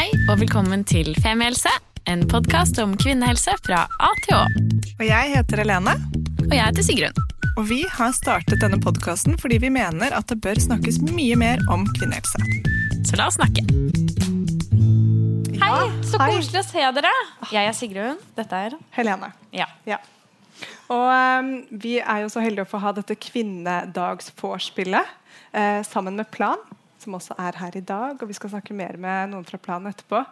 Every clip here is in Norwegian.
Hei og velkommen til Femihelse, en podkast om kvinnehelse fra A til Å. Og jeg heter Helene, Og jeg heter Sigrun. og vi har startet denne podkasten fordi vi mener at det bør snakkes mye mer om kvinnehelse. Så la oss snakke. Hei, så hei. koselig å se dere. Jeg er Sigrun. Dette er Helene. Ja. Ja. Og um, vi er jo så heldige å få ha dette kvinnedagsvorspillet eh, sammen med Plan, som også er her i dag. Og vi skal snakke mer med noen fra planen etterpå.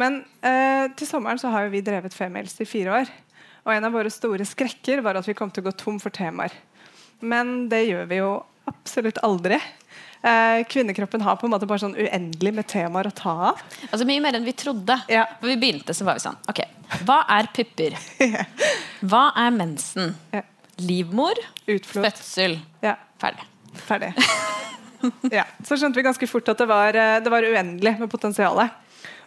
Men eh, til sommeren så har jo vi drevet Femihelse i fire år. Og en av våre store skrekker var at vi kom til å gå tom for temaer. Men det gjør vi jo absolutt aldri. Eh, kvinnekroppen har på en måte bare sånn uendelig med temaer å ta av. Altså Mye mer enn vi trodde. Ja. For vi begynte så var vi sånn Ok, hva er pupper? Hva er mensen? Ja. Livmor? Utflod. Fødsel? Ja. Ferdig. Ferdig. ja, så skjønte vi ganske fort at det var, eh, det var uendelig med potensialet.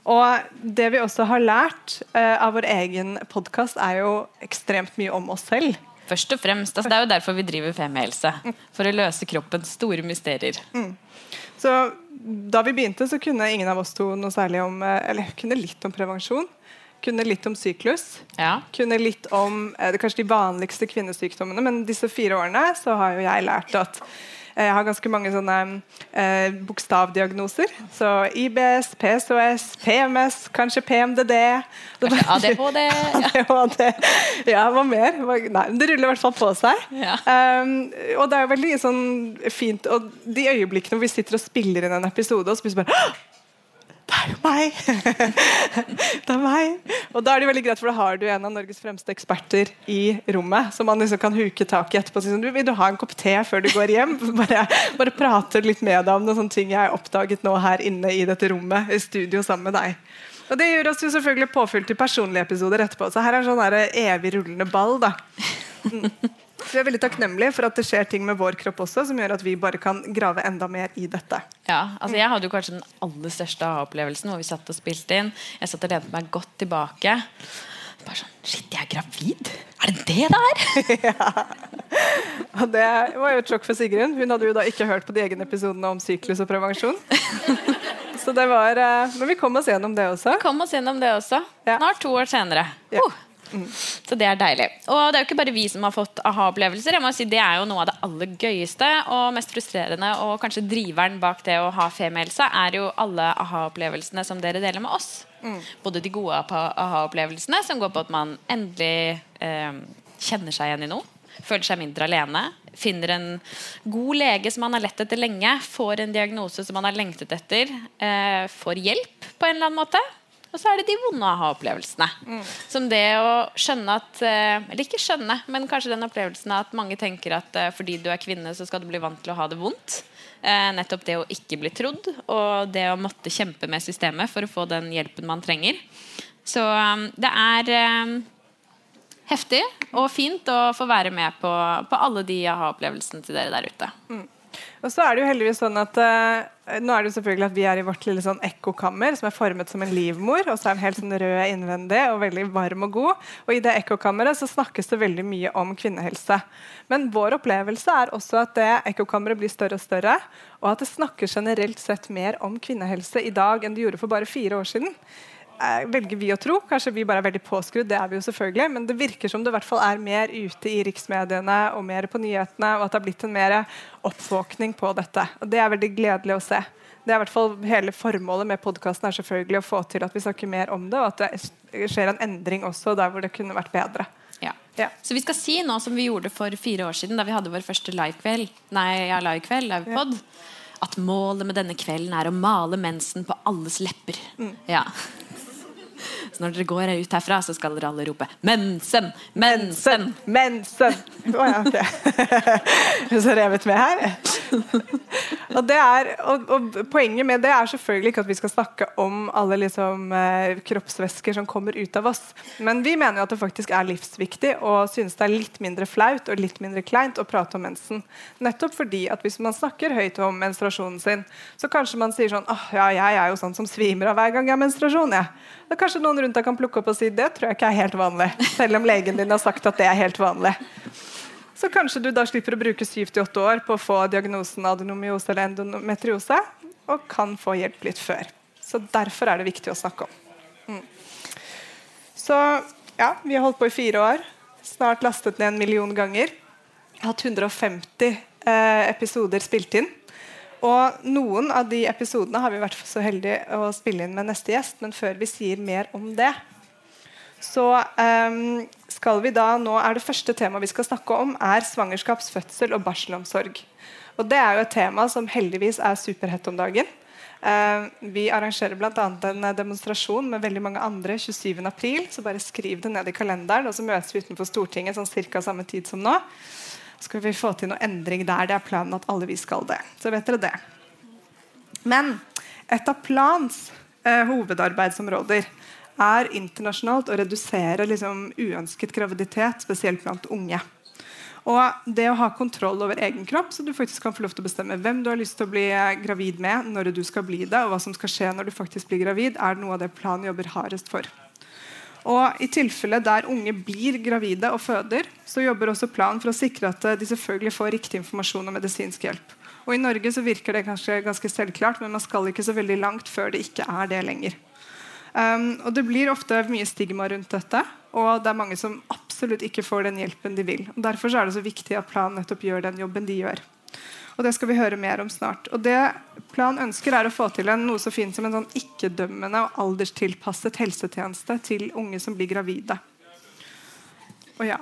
Og det vi også har lært eh, av vår egen podkast, er jo ekstremt mye om oss selv. Først og fremst, altså Det er jo derfor vi driver Femihelse. For å løse kroppens store mysterier. Så da vi begynte, så kunne ingen av oss to noe særlig om eh, Eller kunne litt om prevensjon. Kunne litt om syklus. Ja. Kunne litt om eh, kanskje de vanligste kvinnesykdommene. Men disse fire årene så har jo jeg lært at jeg har ganske mange sånne eh, bokstavdiagnoser. Så IBS, PSOS, PMS, kanskje PMDD. Kanskje ADHD. Ja. ADHD. Ja, hva mer? Nei, men det ruller i hvert fall på seg. Ja. Um, og det er jo veldig sånn fint Og de øyeblikkene hvor vi sitter og spiller inn en episode, og så plutselig bare «Åh! Det er jo meg! det er meg! Og da er det veldig greit, for da har du en av Norges fremste eksperter i rommet, som man liksom kan huke tak i etterpå. og si Sånn, du, vil du ha en kopp te før du går hjem? Bare, bare prate litt med deg om noen ting jeg har oppdaget nå her inne i dette rommet, i studio sammen med deg. Og Det gjør oss jo selvfølgelig påfylt til personlige episoder etterpå. Så her er en sånn evig rullende ball. da. Mm. Vi er veldig takknemlige for at det skjer ting med vår kropp også, som gjør at vi bare kan grave enda mer i dette. Ja, altså Jeg hadde jo kanskje den aller største aha-opplevelsen hvor vi satt og spilte inn. Jeg satt og lente meg godt tilbake. Bare sånn Shit, jeg er gravid! Er det det det er? ja. Og Det var jo et sjokk for Sigrun. Hun hadde jo da ikke hørt på de egne episodene om syklus og prevensjon. Så det var, eh, Men vi kom oss gjennom det også. Vi Kom oss gjennom det også. Ja. Snart to år senere. Ja. Uh. Så det er deilig. Og det er jo ikke bare vi som har fått aha-opplevelser. Jeg må si Det er jo noe av det aller gøyeste og mest frustrerende, og kanskje driveren bak det å ha femihelse, er jo alle aha-opplevelsene som dere deler med oss. Både de gode aha-opplevelsene, som går på at man endelig eh, kjenner seg igjen i noe. Føler seg mindre alene. Finner en god lege som man har lett etter lenge. Får en diagnose som man har lengtet etter. Eh, får hjelp på en eller annen måte. Og så er det de vonde aha-opplevelsene. Som det å skjønne at eh, Eller ikke skjønne, men kanskje den opplevelsen at mange tenker at eh, fordi du er kvinne, så skal du bli vant til å ha det vondt. Eh, nettopp det å ikke bli trodd, og det å måtte kjempe med systemet for å få den hjelpen man trenger. Så det er heftig og fint å få være med på, på alle de aha-opplevelsene til dere der ute. Og så er det jo heldigvis sånn at uh, Nå er det jo selvfølgelig at vi er i vårt lille sånn ekkokammer som er formet som en livmor, og så er den helt sånn rød innvendig og veldig varm og god. Og i det ekkokammeret så snakkes det veldig mye om kvinnehelse. Men vår opplevelse er også at det ekkokammeret blir større og større, og at det snakker generelt sett mer om kvinnehelse i dag enn det gjorde for bare fire år siden. Eh, velger vi å tro. Kanskje vi bare er veldig påskrudd, det er vi jo selvfølgelig. Men det virker som det i hvert fall er mer ute i riksmediene og mer på nyhetene, og at det har blitt en mer oppvåkning på dette. Og det er veldig gledelig å se. Det er i hvert fall Hele formålet med podkasten er selvfølgelig å få til at vi snakker mer om det, og at det skjer en endring også der hvor det kunne vært bedre. Ja. Ja. Så vi skal si nå som vi gjorde for fire år siden, da vi hadde vår første livekveld, nei, ja, livekveld, livepod, at målet med denne kvelden er å male mensen på alles lepper. Ja. Så når dere går ut herfra, så skal dere alle rope 'mensen'! Mensen! Mensen! Å ja, ok. Så revet med her. og, er, og, og Poenget med det er selvfølgelig ikke at vi skal snakke om alle liksom, eh, kroppsvæsker som kommer ut av oss. Men vi mener jo at det faktisk er livsviktig og synes det er litt mindre flaut og litt mindre kleint å prate om mensen. Nettopp fordi at hvis man snakker høyt om menstruasjonen sin, så kanskje man sier sånn ah, ja, jeg er jo sånn som svimer av hver gang jeg har menstruasjon. Jeg. Da kanskje noen rundt deg kan plukke opp og si det tror jeg ikke er helt vanlig. Selv om legen din har sagt at det er helt vanlig. Så kanskje du da slipper å bruke 7-8 år på å få diagnosen adenomyose eller endometriose, og kan få hjelp litt før. Så derfor er det viktig å snakke om. Mm. Så ja, vi har holdt på i fire år. Snart lastet ned en million ganger. Hatt 150 eh, episoder spilt inn. Og noen av de episodene har vi vært så heldige å spille inn med neste gjest, men før vi sier mer om det, så um, skal vi da nå er Det første temaet vi skal snakke om, er svangerskaps-, fødsel og barselomsorg. Og Det er jo et tema som heldigvis er superhett om dagen. Uh, vi arrangerer bl.a. en demonstrasjon med veldig mange andre 27. april. Så bare skriv det ned i kalenderen, og så møtes vi utenfor Stortinget sånn cirka samme tid som nå skal vi få til noe endring der. Det er planen at alle vi skal det. Så vet dere det. Men et av plans eh, hovedarbeidsområder er internasjonalt å redusere liksom, uønsket graviditet, spesielt blant unge. Og det å ha kontroll over egen kropp, så du faktisk kan få lov til å bestemme hvem du har lyst til å bli eh, gravid med, når du skal bli det, og hva som skal skje når du faktisk blir gravid, er noe av det planen jobber hardest for. Og I tilfelle der unge blir gravide og føder, så jobber også planen for å sikre at de selvfølgelig får riktig informasjon og medisinsk hjelp. Og I Norge så virker det kanskje ganske selvklart, men man skal ikke så veldig langt før det ikke er det lenger. Um, og Det blir ofte mye stigma rundt dette, og det er mange som absolutt ikke får den hjelpen de vil. Og Derfor er det så viktig at planen nettopp gjør den jobben de gjør. Og Det skal vi høre mer om snart. Og det Plan ønsker, er å få til en, noe så fint som en sånn ikke-dømmende og alderstilpasset helsetjeneste til unge som blir gravide. Og ja.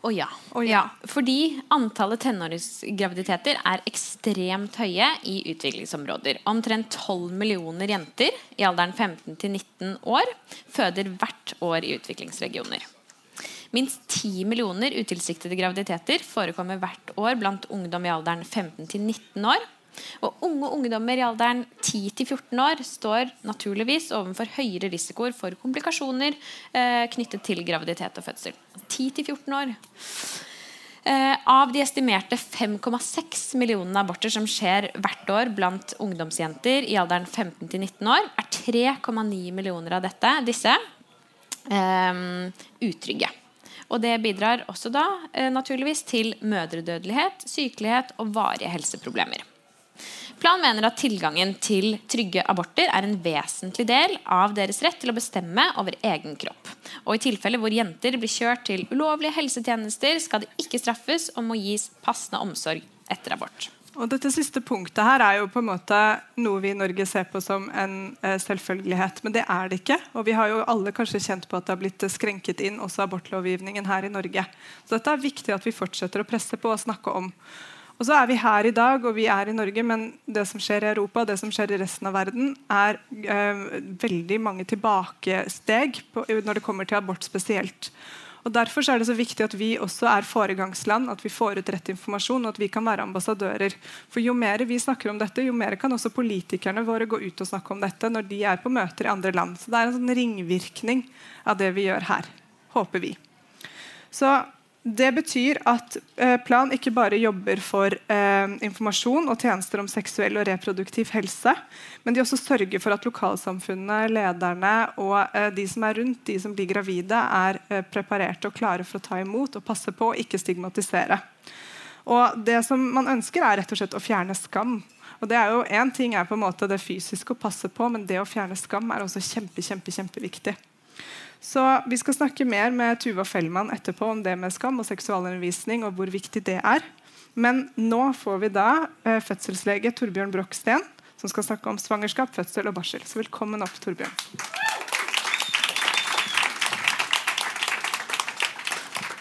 Og ja. Og ja. Fordi antallet tenåringsgraviditeter er ekstremt høye i utviklingsområder. Omtrent 12 millioner jenter i alderen 15 til 19 år føder hvert år i utviklingsregioner. Minst 10 millioner utilsiktede graviditeter forekommer hvert år blant ungdom i alderen 15 til 19 år. Og unge ungdommer i alderen 10-14 år står naturligvis overfor høyere risikoer for komplikasjoner eh, knyttet til graviditet og fødsel. 10-14 år. Eh, av de estimerte 5,6 millionene aborter som skjer hvert år blant ungdomsjenter i alderen 15-19 år, er 3,9 millioner av dette, disse eh, utrygge. Og det bidrar også da eh, naturligvis til mødredødelighet, sykelighet og varige helseproblemer. Plan mener at tilgangen til trygge aborter er en vesentlig del av deres rett til å bestemme over egen kropp. Og I tilfeller hvor jenter blir kjørt til ulovlige helsetjenester, skal de ikke straffes og må gis passende omsorg etter abort. Og dette siste punktet her er jo på en måte noe vi i Norge ser på som en eh, selvfølgelighet, men det er det ikke. Og vi har jo alle kanskje kjent på at det har blitt skrenket inn også abortlovgivningen her i Norge. Så dette er viktig at vi fortsetter å presse på og snakke om. Og så er vi her i dag, og vi er i Norge, men det som skjer i Europa det som skjer i resten av verden, er øh, veldig mange tilbakesteg på, når det kommer til abort spesielt. Og Derfor er det så viktig at vi også er foregangsland, at vi får ut rett informasjon og at vi kan være ambassadører. For Jo mer vi snakker om dette, jo mer kan også politikerne våre gå ut og snakke om dette når de er på møter i andre land. Så Det er en sånn ringvirkning av det vi gjør her. Håper vi. Så det betyr at eh, Plan ikke bare jobber for eh, informasjon og tjenester om seksuell og reproduktiv helse, men de også sørger for at lokalsamfunnene, lederne og eh, de som er rundt, de som blir gravide, er eh, preparerte og klare for å ta imot og passe på og ikke stigmatisere. Og Det som man ønsker, er rett og slett å fjerne skam. Og det er jo Én ting er på en måte det fysiske å passe på, men det å fjerne skam er også kjempe, kjempe, kjempeviktig. Så Vi skal snakke mer med Tuva Fellmann etterpå om det med skam og seksualundervisning og hvor viktig det er. Men nå får vi da eh, fødselslege Torbjørn Broksten, som skal snakke om svangerskap, fødsel og barsel. Så velkommen opp, Torbjørn.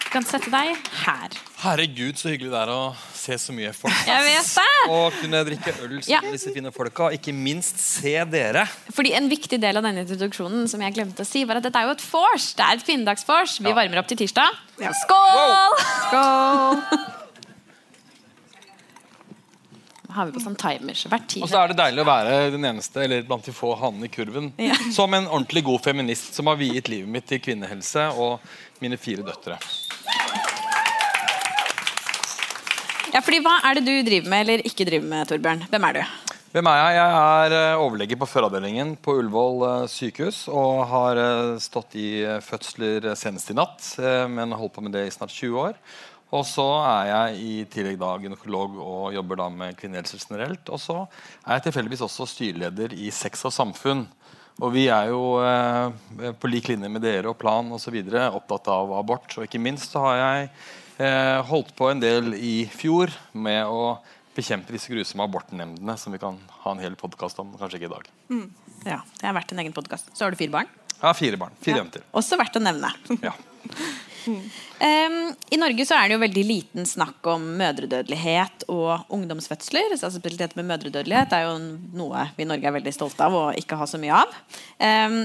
Du kan sette deg her. Herregud, så hyggelig det er å se så mye folk. Jeg vet det! Og kunne drikke øl sammen Ja. med disse fine folka. Ikke minst se dere. Fordi En viktig del av denne introduksjonen som jeg glemte å si, var at dette er jo et vors. Det er et kvinnedagsvors. Vi varmer opp til tirsdag. Ja. Skål! Skål! Nå har vi på sånn timers hvert Og så er det deilig å være den eneste eller blant de få hannene i kurven. Ja. Som en ordentlig god feminist som har viet livet mitt til kvinnehelse og mine fire døtre. Ja, fordi Hva er det du driver med eller ikke driver med, Torbjørn? Hvem er du? Hvem er jeg? Jeg er eh, overlege på fødeavdelingen på Ullevål eh, sykehus. Og har eh, stått i fødsler senest i natt, men holdt på med det i snart 20 år. Og så er jeg i tillegg da gynekolog og jobber da med kvinnehelse generelt. Og så er jeg tilfeldigvis også styreleder i Sex og samfunn. Og vi er jo eh, på lik linje med dere og Plan osv. opptatt av abort. Og ikke minst så har jeg eh, holdt på en del i fjor med å bekjempe disse grusomme abortnemndene, som vi kan ha en hel podkast om. Kanskje ikke i dag. Ja, Det har vært en egen podkast. Så har du fire barn. Ja, fire barn. Fire jenter. Også verdt å nevne. Ja. Em, I Norge så er det jo veldig liten snakk om mødredødelighet og ungdomsfødsler. Så altså spesielt med mødredødelighet er jo noe vi i Norge er veldig stolte av og ikke har så mye av. Em,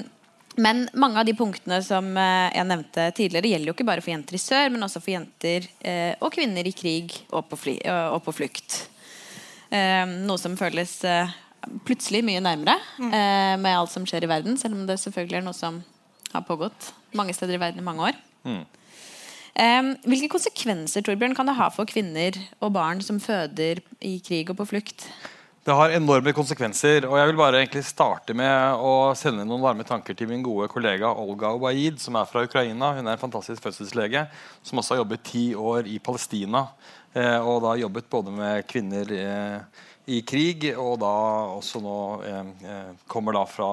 men mange av de punktene som eh, jeg nevnte tidligere, gjelder jo ikke bare for jenter i sør, men også for jenter eh, og kvinner i krig og på, fly, og på flukt. Noe som føles eh, plutselig mye nærmere eh, med alt som skjer i verden, selv om det selvfølgelig er noe som har pågått mange steder i verden i mange år. Hvilke konsekvenser Torbjørn, kan det ha for kvinner og barn som føder i krig og på flukt? Det har enorme konsekvenser. og Jeg vil bare egentlig starte med å sende noen varme tanker til min gode kollega Olga Obaid, som er fra Ukraina. Hun er en fantastisk fødselslege som også har jobbet ti år i Palestina. Eh, og da jobbet både med kvinner eh, i krig, og da også nå eh, eh, kommer da fra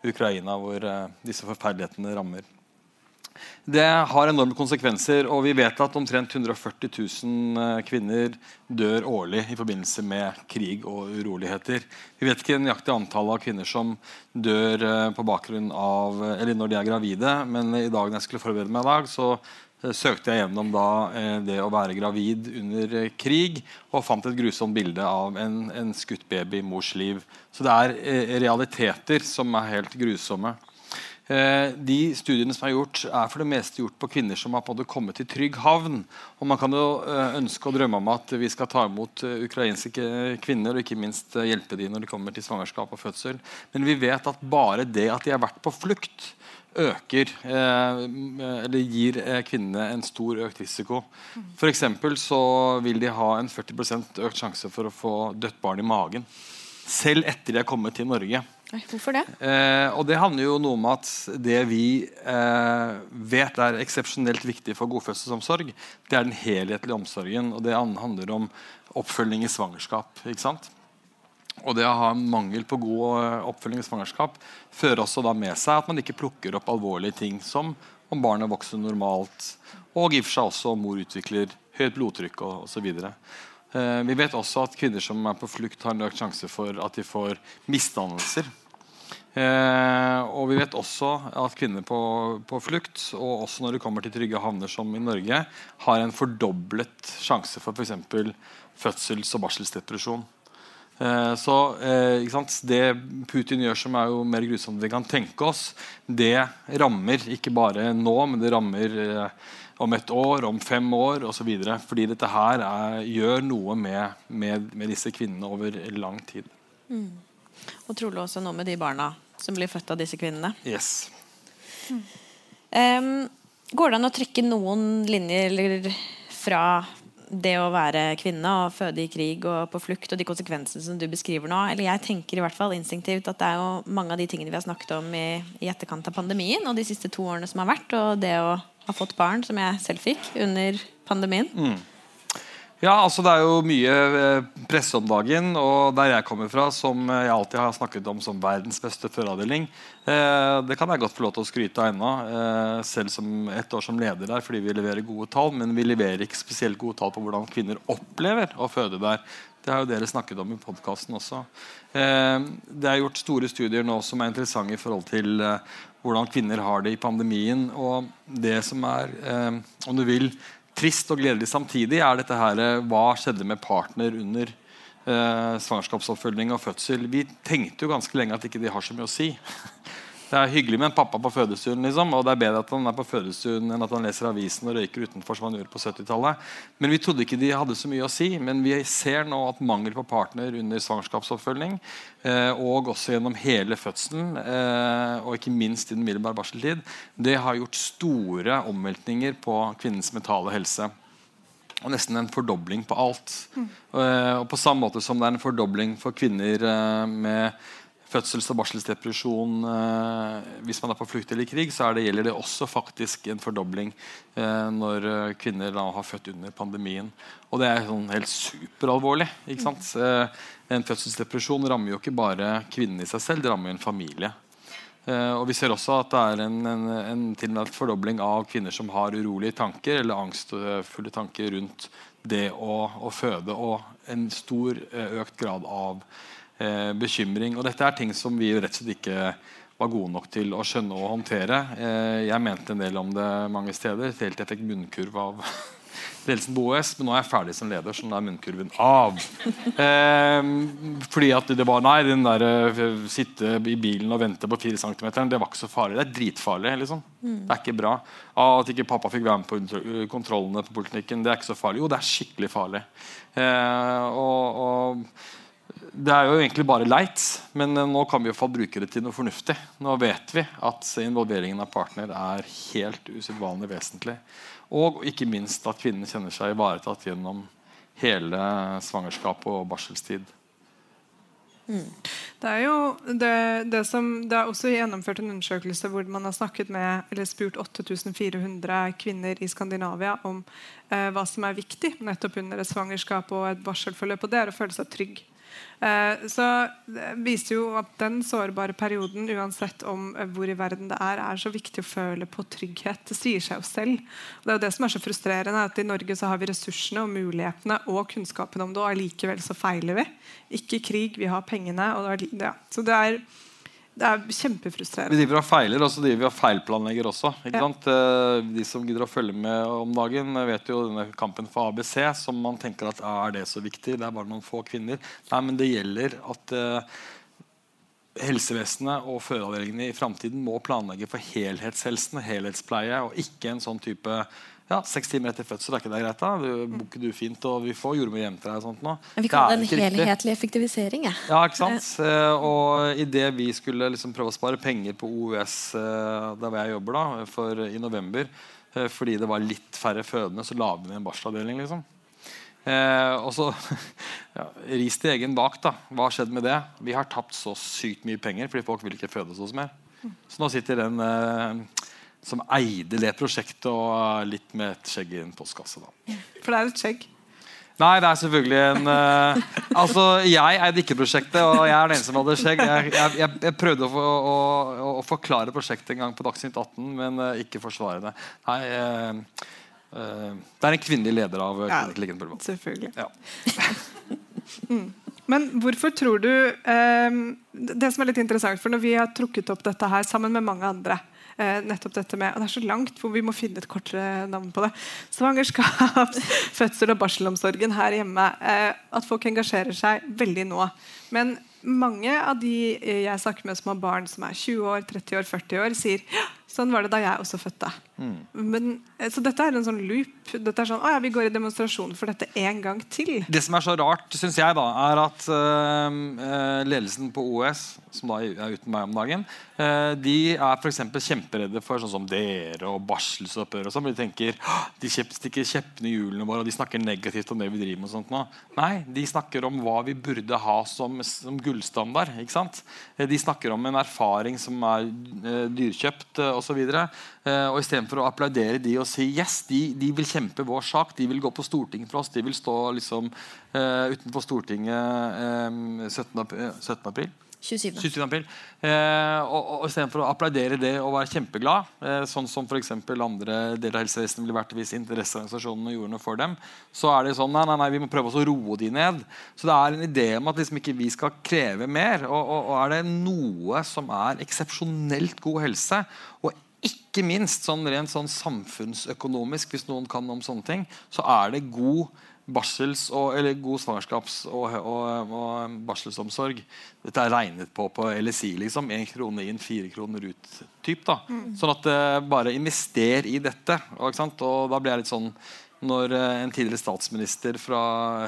Ukraina, hvor eh, disse forferdelighetene rammer. Det har enorme konsekvenser, og vi vet at omtrent 140 000 eh, kvinner dør årlig i forbindelse med krig og uroligheter. Vi vet ikke nøyaktig antallet av kvinner som dør eh, på bakgrunn av, eller når de er gravide, men i dag når jeg skulle forberede meg i dag, så eh, søkte jeg gjennom da, eh, det å være gravid under eh, krig og fant et grusomt bilde av en, en skutt baby i mors liv. Så det er eh, realiteter som er helt grusomme. Eh, de studiene som er gjort, er for det meste gjort på kvinner som har på en kommet til trygg havn. Og Man kan jo eh, ønske og drømme om at vi skal ta imot eh, ukrainske kvinner og ikke minst hjelpe dem når de kommer til svangerskap og fødsel. Men vi vet at bare det at de har vært på flukt, øker eller gir kvinnene en stor økt risiko. For så vil de ha en 40% økt sjanse for å få dødt barn i magen. Selv etter de er kommet til Norge. Hvorfor det? Eh, og det handler jo noe om at det vi eh, vet er eksepsjonelt viktig for godfødselsomsorg, det er den helhetlige omsorgen. Og det handler om oppfølging i svangerskap. ikke sant? Og det å ha mangel på god eh, oppfølging i svangerskap fører også da med seg at man ikke plukker opp alvorlige ting som om barnet vokser normalt, og i og for seg også om mor utvikler høyt blodtrykk og og Eh, vi vet også at kvinner som er på flukt, har en økt sjanse for at de får misdannelser. Eh, og vi vet også at kvinner på, på flukt, og også når de kommer til trygge havner som i Norge, har en fordoblet sjanse for f.eks. fødsels- og barselsdepresjon. Eh, så eh? Det Putin gjør som er jo mer grusomt enn vi kan tenke oss, det rammer ikke bare nå, men det rammer eh, om et år, om fem år osv. Fordi dette her er, gjør noe med, med, med disse kvinnene over lang tid. Og trolig også noe med de barna som blir født av disse kvinnene. Yes. Em, går det an å trekke noen linjer fra det å være kvinne og føde i krig og på flukt og de konsekvensene som du beskriver nå? Eller jeg tenker i hvert fall instinktivt at det er jo mange av de tingene vi har snakket om i, i etterkant av pandemien og de siste to årene som har vært, og det å ha fått barn, som jeg selv fikk under pandemien. Ja, altså Det er jo mye eh, presse om dagen, og der jeg kommer fra, som jeg alltid har snakket om som verdens beste føreravdeling, eh, det kan jeg godt få lov til å skryte av ennå, eh, selv som ett år som leder der, fordi vi leverer gode tall, men vi leverer ikke spesielt gode tall på hvordan kvinner opplever å føde der. Det har jo dere snakket om i podkasten også. Eh, det er gjort store studier nå som er interessante i forhold til eh, hvordan kvinner har det i pandemien. Og det som er, eh, om du vil, trist og gledelig samtidig, er dette her eh, Hva skjedde med partner under eh, svangerskapsoppfølging og fødsel? Vi tenkte jo ganske lenge at ikke det har så mye å si. Det er hyggelig med en pappa på fødestuen, liksom, og det er bedre at han er på fødestuen enn at han leser avisen og røyker utenfor som han gjorde på 70-tallet. Men vi trodde ikke de hadde så mye å si. Men vi ser nå at mangel på partner under svangerskapsoppfølging, eh, og også gjennom hele fødselen, eh, og ikke minst i den middelbare barseltid, det har gjort store omveltninger på kvinnens mentale helse. Og nesten en fordobling på alt. Eh, og på samme måte som det er en fordobling for kvinner med fødsels- og barselsdepresjon eh, hvis man er på flukt eller krig, så er det, gjelder det også faktisk en fordobling eh, når eh, kvinner da har født under pandemien. Og det er sånn helt superalvorlig. ikke sant? Eh, en fødselsdepresjon rammer jo ikke bare kvinnen i seg selv, det rammer jo en familie. Eh, og Vi ser også at det er en, en, en til og med en fordobling av kvinner som har urolige tanker eller angstfulle tanker rundt det å, å føde, og en stor økt grad av eh, bekymring. Og dette er ting som vi rett og slett ikke var gode nok til å skjønne og håndtere. Eh, jeg mente en del om det mange steder, helt til jeg fikk munnkurv av ledelsen på OS, men nå er jeg ferdig som leder, så nå er munnkurven av. Eh, fordi at det var Nei, den der eh, sitte i bilen og vente på 4 cm, det var ikke så farlig. Det er dritfarlig. liksom. Det er ikke bra. Ah, at ikke pappa fikk være med på kontrollene på politikken, det er ikke så farlig. Jo, det er skikkelig farlig. Eh, og, og det er jo egentlig bare leit, men eh, nå kan vi i hvert fall bruke det til noe fornuftig. Nå vet vi at involveringen av partner er helt usedvanlig vesentlig. Og ikke minst at kvinnen kjenner seg ivaretatt gjennom hele svangerskap og barselstid. Det er jo det, det som Det er også gjennomført en undersøkelse hvor man har snakket med, eller spurt 8400 kvinner i Skandinavia om eh, hva som er viktig nettopp under et svangerskap og et barselforløp, og det er å føle seg trygg. Eh, så det viser jo at den sårbare perioden, uansett om eh, hvor i verden det er, er så viktig å føle på trygghet. Det sier seg jo selv. Og det er jo det som er så frustrerende, at i Norge så har vi ressursene og mulighetene og kunnskapen om det, og allikevel så feiler vi. Ikke krig, vi har pengene. Det er, ja. Så det er, det er kjempefrustrerende. Vi driver og feiler, og så driver vi og feilplanlegger også. Ikke Ja. Eh, De som gidder å følge med om dagen, eh, vet jo denne kampen for ABC, som man tenker at ah, er det så viktig? Det er bare noen få kvinner. Nei, men det gjelder at eh, helsevesenet og fødeavdelingene i framtiden må planlegge for helhetshelsen helhetspleie, og ikke en sånn type ja, Seks timer etter fødsel, er ikke det greit? da? Du, booker du fint, og vi får jordmor hjem til deg. og sånt nå. Men vi kaller er det en helhetlig effektivisering. Ja. Ja, ikke sant? Eh, og idet vi skulle liksom prøve å spare penger på OUS eh, der hvor jeg jobber, da, for, i november, eh, fordi det var litt færre fødende, så la vi ned en barselavdeling. liksom. Eh, og så ja, Ris til egen bak. da. Hva har skjedd med det? Vi har tapt så sykt mye penger fordi folk vil ikke føde hos mer. Så nå sitter den eh, som eide det prosjektet, og litt med et skjegg i en postkasse. da. For det er et skjegg. Nei, det er selvfølgelig en uh, Altså, Jeg eide ikke prosjektet, og jeg er den eneste som hadde skjegg. Jeg, jeg, jeg, prøvde å, å, å, å forklare prosjektet en gang på Dagsnytt 18, men uh, ikke forsvare det. Nei, uh, eh, Det er en kvinnelig leder av Ja. Klinikk Liggende på Ullevål. Selvfølgelig. Ja. Men hvorfor tror du eh, Det som er litt interessant, for når vi har trukket opp dette her sammen med mange andre eh, nettopp dette med, og Det er så langt, for vi må finne et kortere navn på det. Svangerskap, fødsel og barselomsorgen her hjemme. Eh, at folk engasjerer seg veldig nå. Men mange av de eh, jeg snakker med som har barn som er 20 år, 30 år, 40 år, sier ja, sånn var det da jeg også fødte. Men, eh, så dette er en sånn loop. Dette er sånn, å ja, Vi går i demonstrasjon for dette en gang til. Det som er så rart, syns jeg, da, er at øh, ledelsen på OS, som da er uten meg om dagen, uh, de er eksempel kjemperedde for sånn som dere og barselsoppgjør. og sånn, De tenker de stikker kjeppene i hjulene våre og de snakker negativt om det vi driver med. og sånt nå. Nei, de snakker om hva vi burde ha som, som gullstandard. ikke sant? De snakker om en erfaring som er uh, dyrkjøpt øh, osv. Eh, og Istedenfor å applaudere de og si yes, de, de vil kjempe vår sak, de vil gå på Stortinget for oss, de vil stå liksom eh, utenfor Stortinget eh, 17. ap- eh, 17. april. 27. 27. april. Eh, og, Istedenfor å applaudere det og være kjempeglad, eh, sånn som eksempel andre deler av helsevesenet ville vært hvis interesseorganisasjonene gjorde noe for dem, så er det sånn nei, nei, nei, vi må prøve oss å roe de ned. Så det er en idé om at liksom ikke vi skal kreve mer. Og, og, og er det noe som er eksepsjonelt god helse, og ikke minst sånn rent sånn samfunnsøkonomisk, hvis noen kan om sånne ting, så er det god barsels- og, eller god svangerskaps- og, og, og barselsomsorg. Dette er regnet på på LSI. liksom, Én krone inn, fire kroner ut. Typ, da. Sånn at uh, bare invester i dette. Og, da blir jeg litt sånn når eh, en tidligere statsminister fra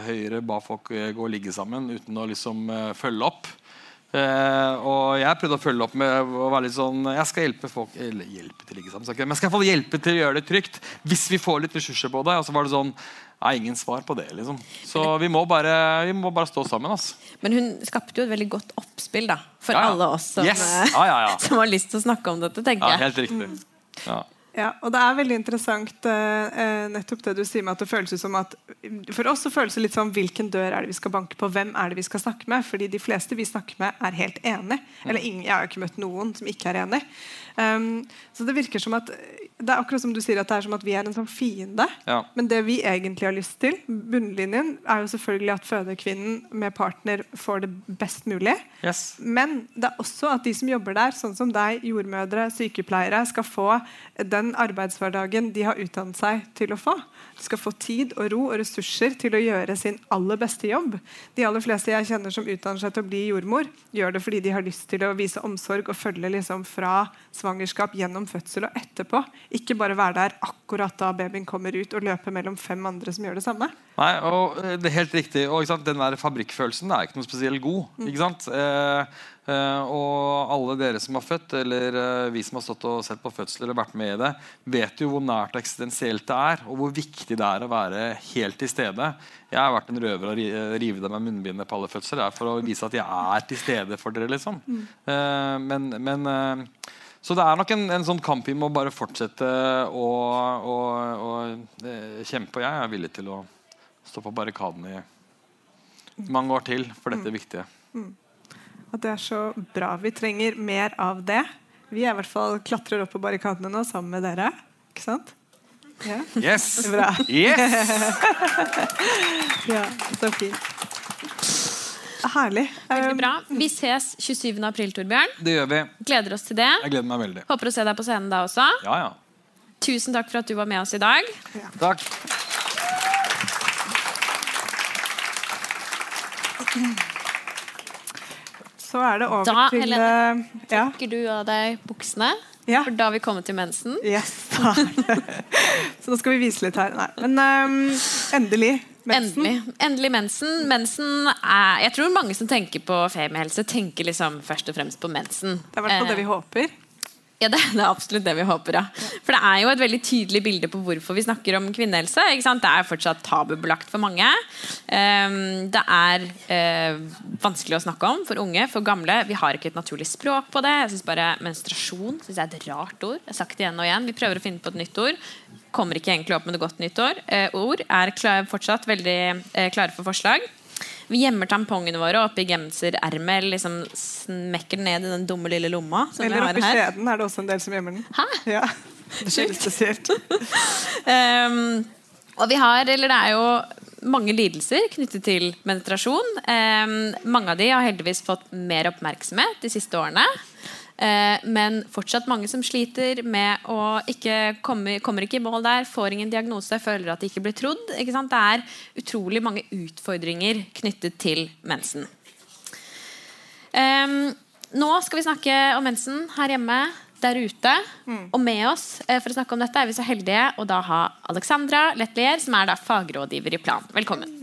Høyre ba folk eh, gå og ligge sammen uten å liksom følge opp. Eh, og jeg prøvde å følge opp med å være litt sånn Jeg skal hjelpe folk Eller hjelpe til å ligge sammen, men jeg skal hjelpe til å gjøre det trygt hvis vi får litt ressurser på det. Og så var det sånn Nei, ingen svar på det, liksom. Så vi må bare, vi må bare stå sammen. Altså. Men hun skapte jo et veldig godt oppspill da, for Ja, ja. alle oss som, Yes. eh, Ja, ja, ja. som har lyst til å snakke om dette. tenker Ja, helt riktig. Ja. Ja, og det er veldig interessant eh, eh, nettopp det du sier med at det føles ut som at For oss så føles det litt sånn hvilken dør er det vi skal banke på, hvem er det vi skal snakke med? Fordi de fleste vi snakker med, er helt enig. Eller ingen, jeg har jo ikke møtt noen som ikke er enig. Um, så det virker som at det er akkurat som du sier at det er som at vi er en sånn fiende. Ja. Men det vi egentlig har lyst til, bunnlinjen, er jo selvfølgelig at fødekvinnen med partner får det best mulig. Yes. Men det er også at de som jobber der, sånn som deg, jordmødre, sykepleiere, skal få den arbeidshverdagen de har utdannet seg til å få. Skal få tid og ro og ressurser til å gjøre sin aller beste jobb. De aller fleste jeg kjenner som utdanner seg til å bli jordmor, gjør det fordi de har lyst til å vise omsorg og følge liksom fra svangerskap gjennom fødsel og etterpå. Ikke bare være der akkurat da babyen kommer ut og løpe mellom fem andre som gjør det samme. Nei, og eh, det er helt riktig. Og den der fabrikkfølelsen er ikke noe spesielt god. Ikke sant? Mm. eh, og alle dere som har født, eller eh, vi som har stått og sett på fødsel og vært med i det, vet jo hvor nært eksistensielt det er, og hvor viktig det er å være helt til stede. Jeg har vært en røver og rivet eh, rive av meg munnbindet på alle fødsler. Det er for å vise at jeg er til stede for dere. liksom. Eh, men, men eh, så det er nok en, en sånn kamp vi må bare fortsette å, å, å eh, kjempe. Og jeg er villig til å stå på barrikadene i mange år til for dette viktige. At det er så bra. Vi trenger mer av det. Vi er i hvert fall klatrer opp på barrikadene nå sammen med dere. Ikke sant? Ja, Yes! Bra. yes! ja så fint. Herlig. Veldig Um, bra. Vi ses 27. april, Torbjørn. Det gjør vi. Gleder oss til det. Jeg gleder meg veldig. Håper å se deg på scenen da også. Ja, ja. Tusen takk for at du var med oss i dag. Takk. Så er det over Da, til Helene. eh, ja. Trekker du av deg buksene? Ja. For da har vi kommet til mensen. Yes. da. Så nå skal vi vise litt her. Nei. Men um, endelig. mensen. Endelig. Endelig mensen. Mensen er, jeg tror mange som tenker på femiehelse, tenker liksom først og fremst på mensen. Det er i hvert fall det Eh, vi håper. Ja, det, det er absolutt det vi håper, ja. For det er jo et veldig tydelig bilde på hvorfor vi snakker om kvinnehelse. Det er fortsatt tabubelagt for mange. Um, det er uh, vanskelig å snakke om for unge, for gamle. Vi har ikke et naturlig språk på det. Jeg synes bare Menstruasjon synes jeg er et rart ord. Jeg har sagt det igjen og igjen. Vi prøver å finne på et nytt ord. Kommer ikke egentlig opp med et godt nytt ord. Uh, ord er klar, fortsatt veldig uh, klare for forslag. Vi gjemmer tampongene våre oppi genserermet. Liksom smekker den ned i den dumme lille lomma. Som Eller oppi skjeden er det også en del som gjemmer den. Hæ? Ja. Det er spesielt. Um, og vi har, eller det er jo mange lidelser knyttet til menstruasjon. Um, mange av de har heldigvis fått mer oppmerksomhet de siste årene. Eh, men fortsatt mange som sliter med å ikke komme, kommer ikke i mål der, får ingen diagnose, føler at de ikke blir trodd. Ikke sant? Det er utrolig mange utfordringer knyttet til mensen. Nå skal vi snakke om mensen her hjemme, der ute. Og med oss eh, for å snakke om dette er vi så heldige å da ha Alexandra Letlier, som er da fagrådgiver i Plan. Velkommen.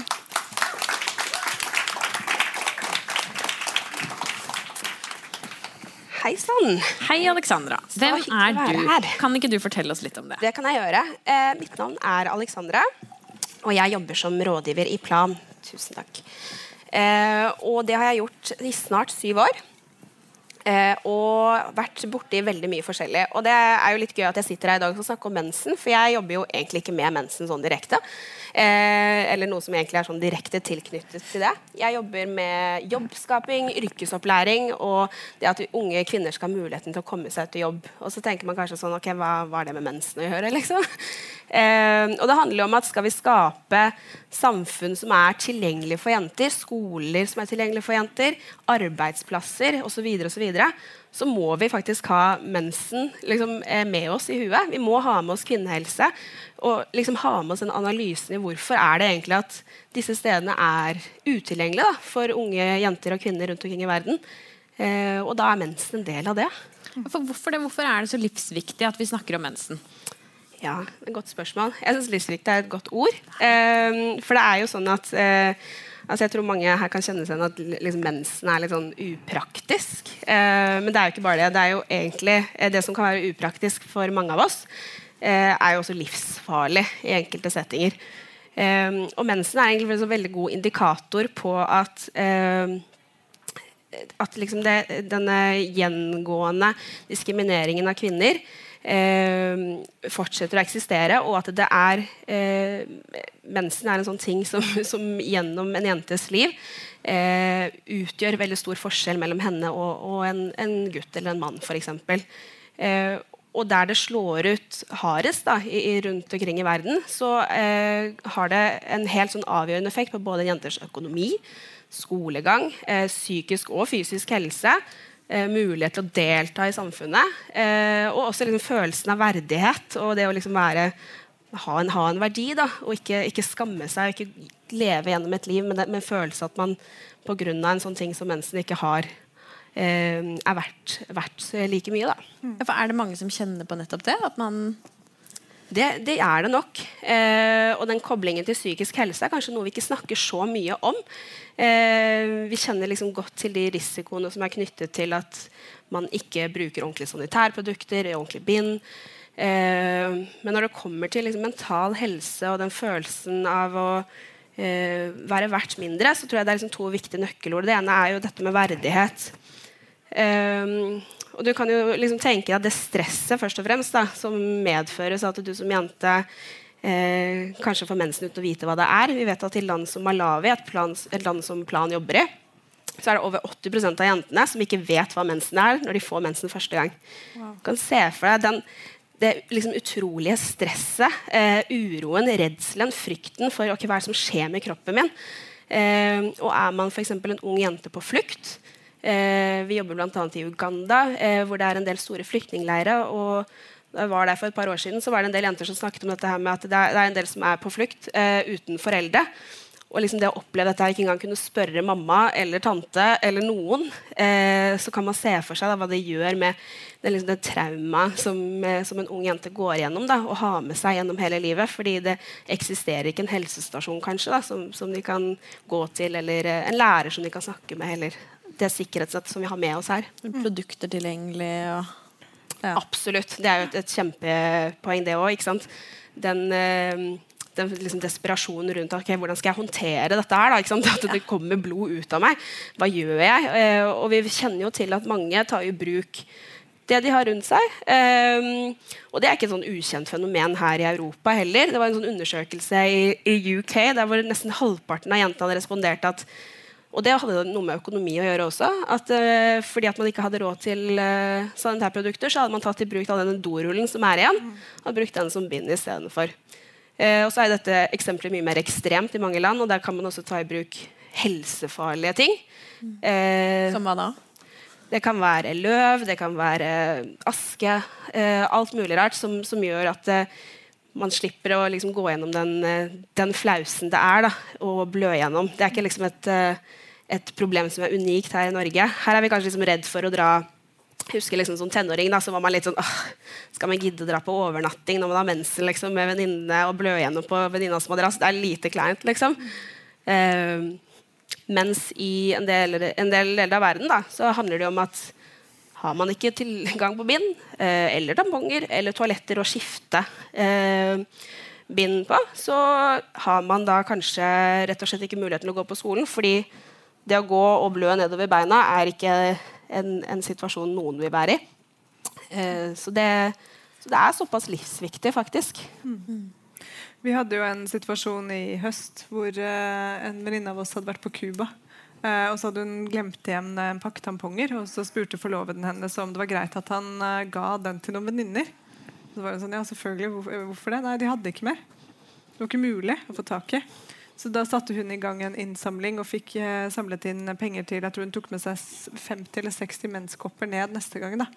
Hei sann! Hei, Alexandra. Hvem er du? her. Kan ikke du fortelle oss litt om det? Det kan jeg gjøre. Eh, mitt navn er Alexandra, og jeg jobber som rådgiver i Plan. Tusen takk. Eh, og det har jeg gjort i snart syv år. Eh, og vært borti veldig mye forskjellig. Og det er jo litt gøy at jeg sitter her i dag og snakker om mensen, for jeg jobber jo egentlig ikke med mensen sånn direkte. Eh, eller noe som egentlig er sånn direkte tilknyttet til det. Jeg jobber med jobbskaping, yrkesopplæring og det at unge kvinner skal ha muligheten til å komme seg ut i jobb. Og så tenker man kanskje sånn Ok, hva har det med mensen å gjøre, liksom? Eh, og det handler jo om at skal vi skape samfunn som er tilgjengelig for jenter, skoler som er tilgjengelig for jenter, arbeidsplasser osv., og så, må vi faktisk ha mensen liksom, eh, med oss i huet. Vi må ha med oss kvinnehelse og liksom ha med oss en analysen i hvorfor er det egentlig at disse stedene er utilgjengelige da, for unge jenter og kvinner rundt omkring i verden. Eh, og da er mensen en del av det. For hvorfor, det? hvorfor er det så livsviktig at vi snakker om mensen? Ja, et godt spørsmål. Jeg syns livsviktig er et godt ord. Eh, for det er jo sånn at eh, altså Jeg tror mange her kan kjenne seg igjen at liksom, mensen er litt sånn upraktisk. Eh, men det er jo ikke bare det. Det er jo egentlig eh, det som kan være upraktisk for mange av oss, eh, er jo også livsfarlig i enkelte settinger. Eh, og mensen er egentlig en veldig god indikator på at at liksom det, denne gjengående diskrimineringen av kvinner eh, fortsetter å eksistere, og at det er eh, mensen er en sånn ting som, som gjennom en jentes liv eh, utgjør veldig stor forskjell mellom henne og, og en, en, gutt eller en mann, f.eks. Eh, og der det slår ut hardest da, i, rundt omkring i verden, så eh, har det en helt sånn avgjørende effekt på både jenters økonomi, skolegang, eh, psykisk og fysisk helse, eh, mulighet til å delta i samfunnet. Eh, og også liksom følelsen av verdighet og det å liksom være, ha, en, ha en verdi. Da, og ikke, ikke, skamme seg ikke leve gjennom et liv med, med følelse at man pga. en sånn ting som mensen ikke har, eh, er verdt, verdt, like mye. Da. Mm. Ja, er det mange som kjenner på nettopp det? At man det, det, er det nok. Eh, og den koblingen til psykisk helse er kanskje noe vi ikke snakker så mye om. Eh, vi kjenner liksom godt til de risikoene som er knyttet til at man ikke bruker ordentlige sanitærprodukter, ordentlig bind. Eh, men når det kommer til liksom mental helse og den følelsen av å eh, være verdt mindre, så tror jeg det er liksom to viktige nøkkelord. Det ene er jo dette med verdighet. Eh, og du kan jo liksom tenke deg det stresset først og fremst da, som medføres at du som jente eh, kanskje får mensen uten å vite hva det er. Vi vet at i land som Malawi, et, plan, et land som Plan jobber i, så er det over 80% av jentene som ikke vet hva mensen er når de får mensen første gang. Wow. Du kan se for deg den, det liksom utrolige stresset, eh, uroen, redselen, frykten for okay, hva er det som skjer med kroppen min. Eh, og er man f.eks. en ung jente på flukt Vi jobber bl.a. i Uganda, eh, hvor det er en del store flyktningleirer. og da jeg var der for et par år siden, så var det en del jenter som snakket om dette her med at det er, en del som er på flukt uh, uten foreldre. Og liksom det å oppleve dette ikke engang kunne spørre mamma eller tante eller noen, eh, så kan man se for seg da, hva det gjør med det, liksom, det traumaet som, som, en ung jente går gjennom da, og har med seg gjennom hele livet. Fordi det eksisterer ikke en helsestasjon kanskje da, som, som, de kan gå til, eller en lærer som de kan snakke med, eller det sikkerhetsnettet som vi har med oss her. Produkter tilgjengelig og ja. Absolutt. Det er jo et, et kjempepoeng, det òg. Den, eh, den liksom desperasjonen rundt okay, hvordan skal jeg håndtere dette her. Da, At det kommer blod ut av meg. Hva gjør jeg? Eh, og vi kjenner jo til at mange tar i bruk det de har rundt seg. Um, og det er ikke et sånn ukjent fenomen her i Europa heller. Det var en sånn undersøkelse i, i UK der hvor nesten halvparten av jentene responderte at og det hadde noe med økonomi å gjøre også. At, uh, fordi at man ikke hadde råd til uh, sanitærprodukter, så hadde man tatt i bruk all denne dorullen som er igjen, og brukt den som bind istedenfor. Uh, og så er dette eksempelet mye mer ekstremt i mange land, og der kan man også ta i bruk helsefarlige ting. Uh, som hva da? Det kan være løv, det kan være aske. alt mulig rart som, som gjør at man slipper å liksom, gå gjennom den, den, flausen det er da, å blø gjennom. Det er ikke liksom et et problem som er unikt her i Norge. Her er vi kanskje liksom redd for å dra jeg husker liksom Som tenåring da, så var man litt sånn Skal man gidde å dra på overnatting når man har mensen liksom, med venninnene og blø gjennom på venninnas madrass? Det er lite kleint, liksom. Uh, mens i en del, en del deler av verden da, så handler det om at har man ikke tilgang på bind uh, eller tamponger eller toaletter å skifte uh, bind på, så har man da kanskje rett og slett ikke muligheten til å gå på skolen fordi det å gå og blø nedover beina er ikke en, en situasjon noen vil være i. Eh, så, det, så, det, er såpass livsviktig, faktisk. Mm. Vi hadde jo en situasjon i høst hvor eh, en venninne av oss hadde vært på Cuba. Eh, og så hadde hun glemt igjen en pakke tamponger, og så spurte forloveden hennes om det var greit at han eh, ga den til noen venninner. Så var hun sånn, ja selvfølgelig, hvorfor det? Nei, de hadde ikke mer. Det var ikke mulig å få tak i. Så da satte hun i gang en innsamling og fikk eh, samlet inn penger til Jeg tror hun tok med seg 50 eller 60 menskopper ned neste gang. da.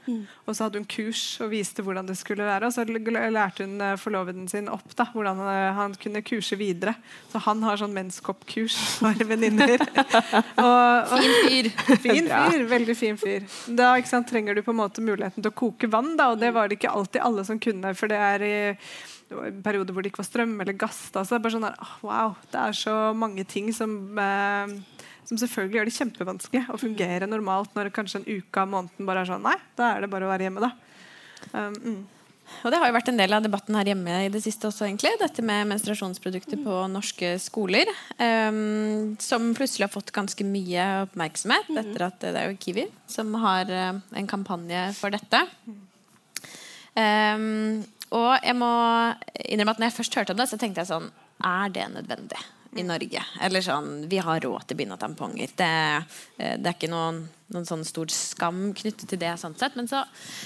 Og så hadde hun kurs og viste hvordan det skulle være. Og så lærte hun eh, forloveden sin opp da, hvordan eh, han kunne kurse videre. Så han har sånn menskoppkurs for venninner. Fin fyr. Fin fyr, veldig fin fyr. Da ikke sant, trenger du på en måte muligheten til å koke vann, da, og det var det ikke alltid alle som kunne. For det er i det var en periode hvor det ikke var strøm eller gass. Da, så det er bare sånn der, wow, det er så mange ting som, eh, som selvfølgelig gjør det kjempevanskelig å fungere normalt når kanskje en uke av måneden bare er sånn Nei, da er det bare å være hjemme, da. Um, mm. Og det har jo vært en del av debatten her hjemme i det siste også, egentlig. Dette med menstruasjonsprodukter på norske skoler. Um, som plutselig har fått ganske mye oppmerksomhet etter at det er jo Kiwi som har uh, en kampanje for dette. Ehm, og jeg må innrømme at når jeg først hørte om det, så tenkte jeg sånn Er det nødvendig i Norge? Eller sånn Vi har råd til bind og tamponger. Det, eh, det er ikke noen, noen sånn stor skam knyttet til det. sånn sett Men så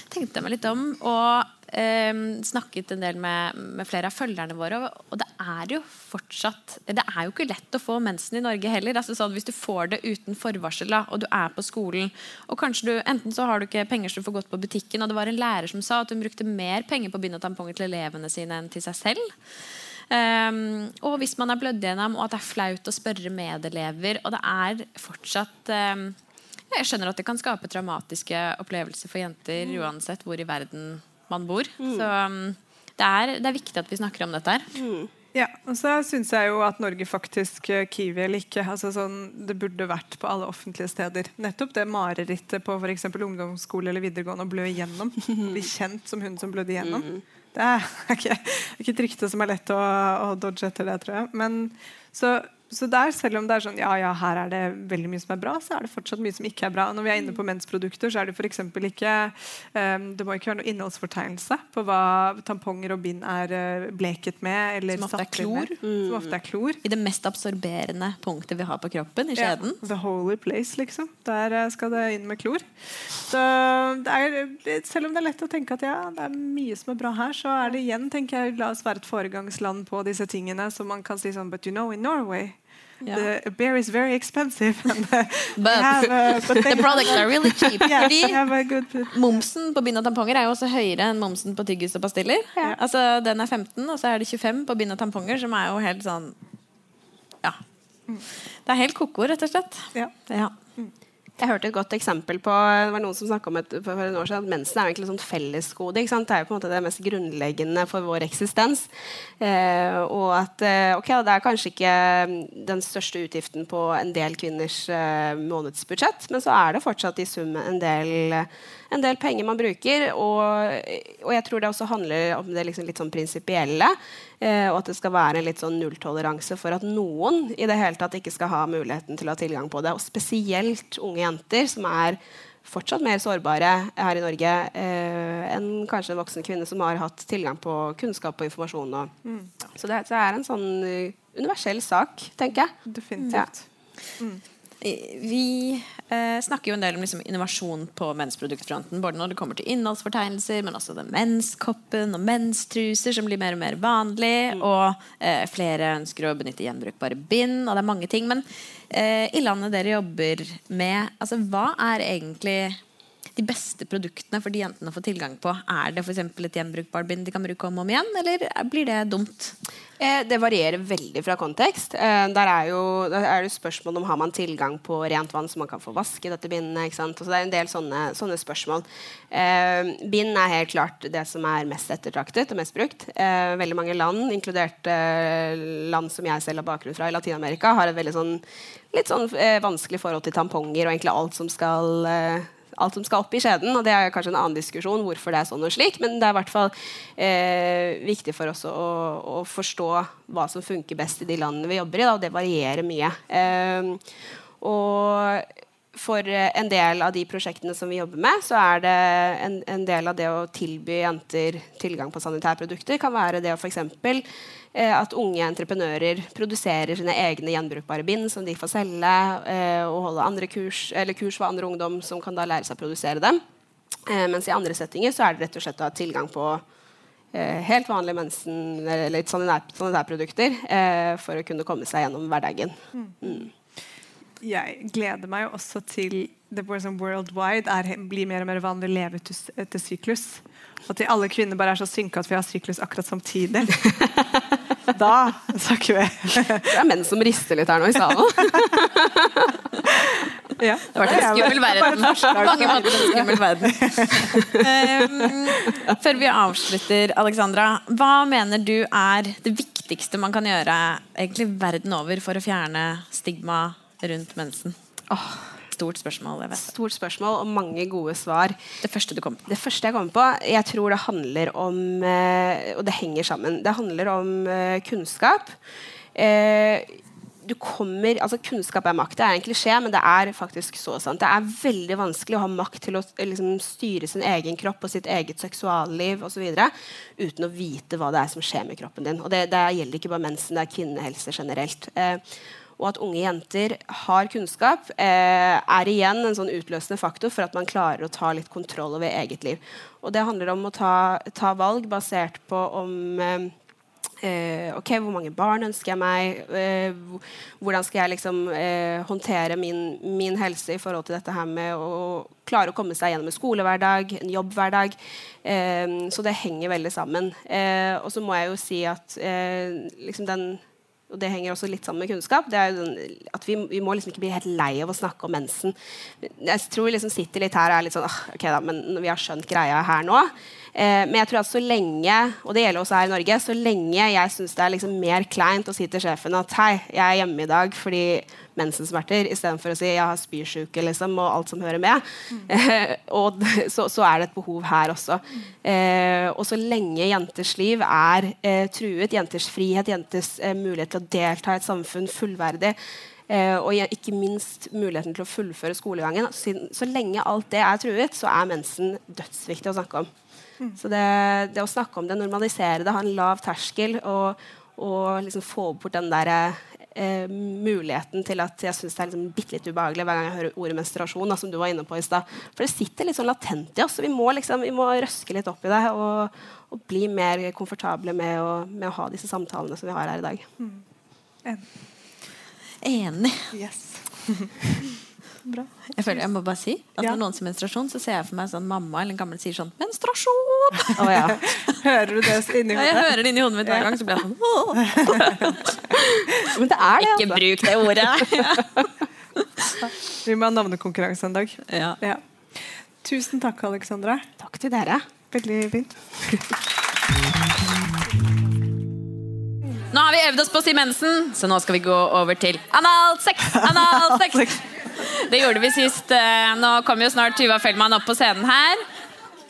tenkte jeg meg litt om og ehm, snakket en del med, med flere av følgerne våre. Og, det er jo fortsatt Det er jo ikke lett å få mensen i Norge heller. Altså sånn, hvis du får det uten forvarsel, da, og du er på skolen, og kanskje du enten så har du ikke penger så du får gått på butikken, og det var en lærer som sa at hun brukte mer penger på bind og tamponger til elevene sine enn til seg selv. Um, og hvis man er blødd gjennom, og at det er flaut å spørre medelever, og det er fortsatt um, Jeg skjønner at det kan skape traumatiske opplevelser for jenter uansett hvor i verden man bor. Så um, det, er, det er viktig at vi snakker om dette her. Ja, og så syns jeg jo at Norge faktisk eh, Kiwi eller ikke altså sånn, Det burde vært på alle offentlige steder. Nettopp det marerittet på f.eks. ungdomsskole eller videregående å blø igjennom. Bli kjent som hun som blødde igjennom. Det er ikke, ikke et rykte som er lett å, å dodge etter det, tror jeg. Men så, så der, selv om det er sånn ja, ja, her er det veldig mye som er bra, så er det fortsatt mye som ikke er bra. Når vi er inne på mensprodukter, så er det f.eks. ikke um, Det må ikke være noe innholdsfortegnelse på hva tamponger og bind er eh, bleket med. Eller Som ofte er klor. Som ofte er klor. I det mest absorberende punktet vi har på kroppen, i Ja, skjeden. the holy place, liksom. Der eh, skal det inn med klor. Så det er, selv om det er lett å tenke at ja, det er mye som er bra her, så er det igjen, tenker jeg, la oss være et foregangsland på disse tingene, så man kan si sånn But you know, in Norway Ja. The beer is very expensive. uh, But have, uh, but the products are really cheap. yeah, have a good Momsen på bind og tamponger er jo også høyere enn momsen på tyggis og pastiller. Altså, Den er 15, og så er det 25 på bind og tamponger, som er jo helt sånn Ja. Det er helt ko-ko, rett og slett. Ja. Ja. Jeg hørte et godt eksempel på Det var noen som om et, for en år siden at mensen er egentlig et sånt fellesgode. Det er jo på en måte det mest grunnleggende for vår eksistens. Eh, og at eh, ok, det er kanskje ikke mm, den største utgiften på en del kvinners eh, månedsbudsjett, men så er det fortsatt i sum en del, en del penger man bruker. Og, og jeg tror det også handler om det liksom litt sånn prinsipielle. Eh, og at det skal være en litt sånn nulltoleranse for at noen i det hele tatt ikke skal ha muligheten til å ha tilgang på det. Og spesielt unge jenter, som er fortsatt mer sårbare her i Norge eh, enn kanskje en voksen kvinne som har hatt tilgang på kunnskap og informasjon. Og, Så det, det er en sånn eh, universell sak, tenker jeg. Definitivt. Vi eh, snakker jo en del om liksom, innovasjon på mensproduktfronten. Både når det kommer til innholdsfortegnelser, men også den menskoppen og menstruser, som blir mer og mer vanlig. Og eh, flere ønsker å benytte gjenbrukbare bind, og det er mange ting. Men eh, i landet dere jobber med, altså, hva er egentlig de beste produktene for de jentene å få tilgang på? Er det f.eks. et gjenbrukbart bind de kan bruke om og om igjen, eller blir det dumt? Eh, det varierer veldig fra kontekst. Eh, der er jo er det spørsmål om har man tilgang på rent vann så man kan få vaske dette bindet. ikke sant? Så det er en del sånne, sånne spørsmål. Eh, bind er helt klart det som er mest ettertraktet og mest brukt. Eh, veldig mange land, inkludert eh, land som jeg selv har bakgrunn fra i Latin-Amerika, har et veldig sånn, litt sånn eh, vanskelig forhold til tamponger og egentlig alt som skal alt som skal opp i skjeden. og Det er kanskje en annen diskusjon hvorfor det er sånn og slik, men det er i hvert fall eh, viktig for oss å, å, forstå hva som funker best i de landene vi jobber i, da, og det varierer mye. Eh, og for en del av de prosjektene som vi jobber med, så er det en, en del av det å tilby jenter tilgang på sanitærprodukter kan være det å f.eks. Eh, at unge entreprenører produserer sine egne gjenbrukbare bind som de får selge, eh, og holde andre kurs, eller kurs for andre ungdom som kan da lære seg å produsere dem. Eh, mens i andre settinger så er det rett og slett å ha tilgang på eh, helt vanlige mensen, eller sanitærprodukter eh, for å kunne komme seg gjennom hverdagen. Jeg gleder meg jo også til det sånn worldwide er, blir mer og mer vanlig å leve etter, etter syklus. Og til alle kvinner bare er så synka at vi har syklus akkurat samtidig. da snakker vi. Det er menn som rister litt her nå i salen. Ja. Det har vært en skummel verden. Mange måter en skummel verden. Um, før vi avslutter, Alexandra, hva mener du er det viktigste man kan gjøre egentlig verden over for å fjerne stigma rundt mensen? Stort spørsmål. Stort spørsmål og mange gode svar. Det første du kom på. Det første jeg kommer på, jeg tror det handler om eh, Og det henger sammen. Det handler om eh, kunnskap. Eh, du kommer, altså Kunnskap er makt. Det er en klisjé, men det er faktisk så sant. Det er veldig vanskelig å ha makt til å liksom, styre sin egen kropp og sitt eget seksualliv osv. uten å vite hva det er som skjer med kroppen din. Og Det, det gjelder ikke bare mensen, det er kvinnehelse generelt. Eh, og at unge jenter har kunnskap, eh, er igjen en sånn utløsende faktor for at man klarer å ta litt kontroll over eget liv. Og det handler om å ta, ta valg basert på om eh, eh, ok, Hvor mange barn ønsker jeg meg? Hvordan skal jeg liksom håndtere min, min helse i forhold til dette her med å klare å komme seg gjennom en skolehverdag, en jobbhverdag? Så det henger veldig sammen. Og så må jeg jo si at liksom den og det henger også litt sammen med kunnskap, det er jo at vi, vi må liksom ikke bli helt lei av å snakke om mensen. Jeg tror vi liksom sitter litt her og er litt sånn «Ah, ok da, men vi har skjønt greia her nå. Eh, men jeg tror at så lenge og det gjelder også her i Norge, så lenge jeg syns det er liksom mer kleint å si til sjefen at hei, jeg er hjemme i dag fordi mensensmerter, istedenfor å si jeg har spysjuke liksom, og alt som hører med, Mm. og så, så er det et behov her også. Eh, og så lenge jenters liv er eh, truet, jenters frihet, jenters eh, mulighet til å delta i et samfunn fullverdig, eh, og ikke minst muligheten til å fullføre skolegangen, så, så lenge alt det er truet, så er mensen dødsviktig å snakke om. Så det, det å snakke om det, normalisere det, ha en lav terskel og, og liksom få bort den der eh, muligheten til at jeg syns det er liksom bitte litt ubehagelig hver gang jeg hører ordet menstruasjon. Da, som du var inne på i sted. For det sitter litt sånn latent i oss. Vi må, liksom, vi må røske litt opp i det og, og bli mer komfortable med å, med å ha disse samtalene som vi har her i dag. Enig. Yes. Jeg føler jeg må bare si at Ja. Når noen sier menstruasjon, så ser jeg for meg sånn mamma eller en gammel sier sånn 'Menstruasjon!' Oh, ja. Hører du det inni Ja, jeg hører det inni hodet mitt hver gang. Så blir jeg sånn «Åh, Men det er det. Ikke Altså. bruk det ordet! Vi må ha navnekonkurranse en dag. Ja. Ja. Tusen takk, Alexandra. Takk til dere. Veldig fint. Nå har vi øvd oss på å si mensen, så nå skal vi gå over til analsex. Analsex. Det gjorde vi sist. eh, Nå kommer jo snart Tuva Fellmann opp på scenen her.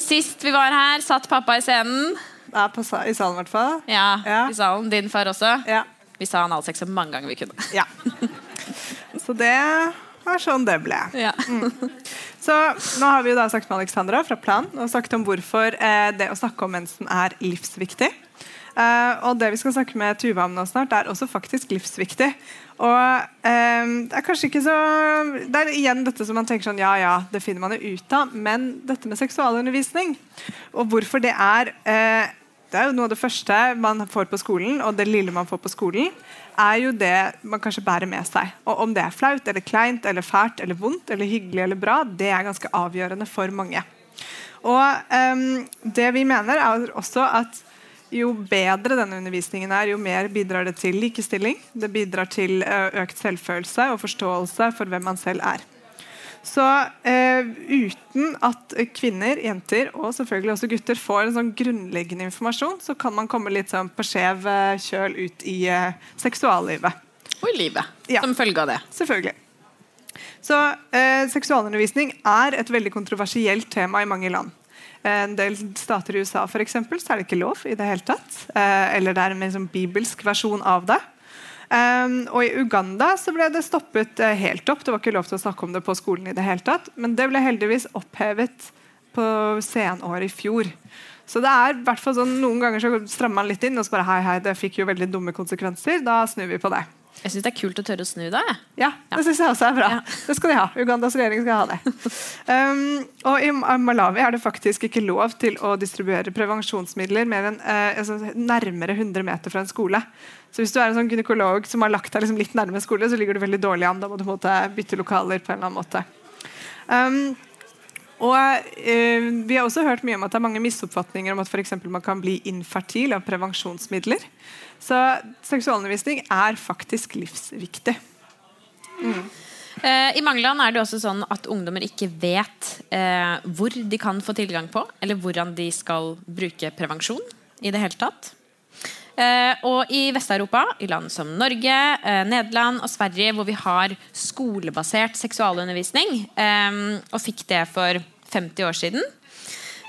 Sist vi var her, satt pappa i scenen. Ja, på I salen, i hvert fall. Ja, Ja. i salen. Din far også. Ja. Vi sa analsex så mange ganger vi kunne. ja. Så det var sånn det ble. Ja. Så nå har vi jo da snakket med Alexandra fra Plan og snakket om hvorfor eh, det å snakke om mensen er livsviktig. Eh, og det vi skal snakke med Tuva om nå snart, er også faktisk livsviktig. Og eh, det er kanskje ikke så Det er igjen dette som man tenker sånn Ja, ja, det finner man jo ut av. Men dette med seksualundervisning, og hvorfor det er eh, Det er jo noe av det første man får på skolen, og det lille man får på skolen, er jo det man kanskje bærer med seg. Og om det er flaut eller kleint eller fælt eller vondt eller hyggelig eller bra, det er ganske avgjørende for mange. Og ehm, det vi mener, er også at jo bedre denne undervisningen er, jo mer bidrar det til likestilling. Det bidrar til økt selvfølelse og forståelse for hvem man selv er. Så eh, uten at kvinner, jenter og selvfølgelig også gutter får en sånn grunnleggende informasjon, så kan man komme litt sånn på skjev eh, kjøl ut i eh, seksuallivet. Og i livet. Ja. Som følge av det. Selvfølgelig. Så eh, Seksualundervisning er et veldig kontroversielt tema i mange land. Eh, En del stater i USA for eksempel, så er det ikke lov i det hele tatt. Eh, eller det er en sånn bibelsk versjon av det. Um, og I Uganda så ble det stoppet uh, helt opp. Det var ikke lov til å snakke om det på skolen. i det hele tatt, Men det ble heldigvis opphevet på senåret i fjor. Så det er hvert sånn, Noen ganger så strammer man litt inn og så bare hei, hei, det fikk jo veldig dumme konsekvenser. Da snur vi på det. Jeg syns det er kult å tørre å snu da. jeg. Ja, det syns jeg også er bra. Ja. Det skal de ha. Ugandas regjering skal ha det. Um, og I Malawi er det faktisk ikke lov til å distribuere prevensjonsmidler mer enn uh, altså, nærmere 100 meter fra en skole. Så hvis du er en sånn gynekolog som har lagt deg liksom litt nærme skole, så ligger du veldig dårlig an. Da må du bytte lokaler på en eller annen måte. Um, og eh, Vi har også hørt mye om at det er mange misoppfatninger om at for man kan bli infertil av prevensjonsmidler. Så seksualundervisning er faktisk livsviktig. Eh, I mange land er det også sånn at ungdommer ikke vet eh, hvor de kan få tilgang på, eller hvordan de skal bruke prevensjon i det hele tatt. Eh, og i Vest-Europa, i land som Norge, eh, Nederland og Sverige, hvor vi har skolebasert seksualundervisning, eh, og fikk det for 50 år siden,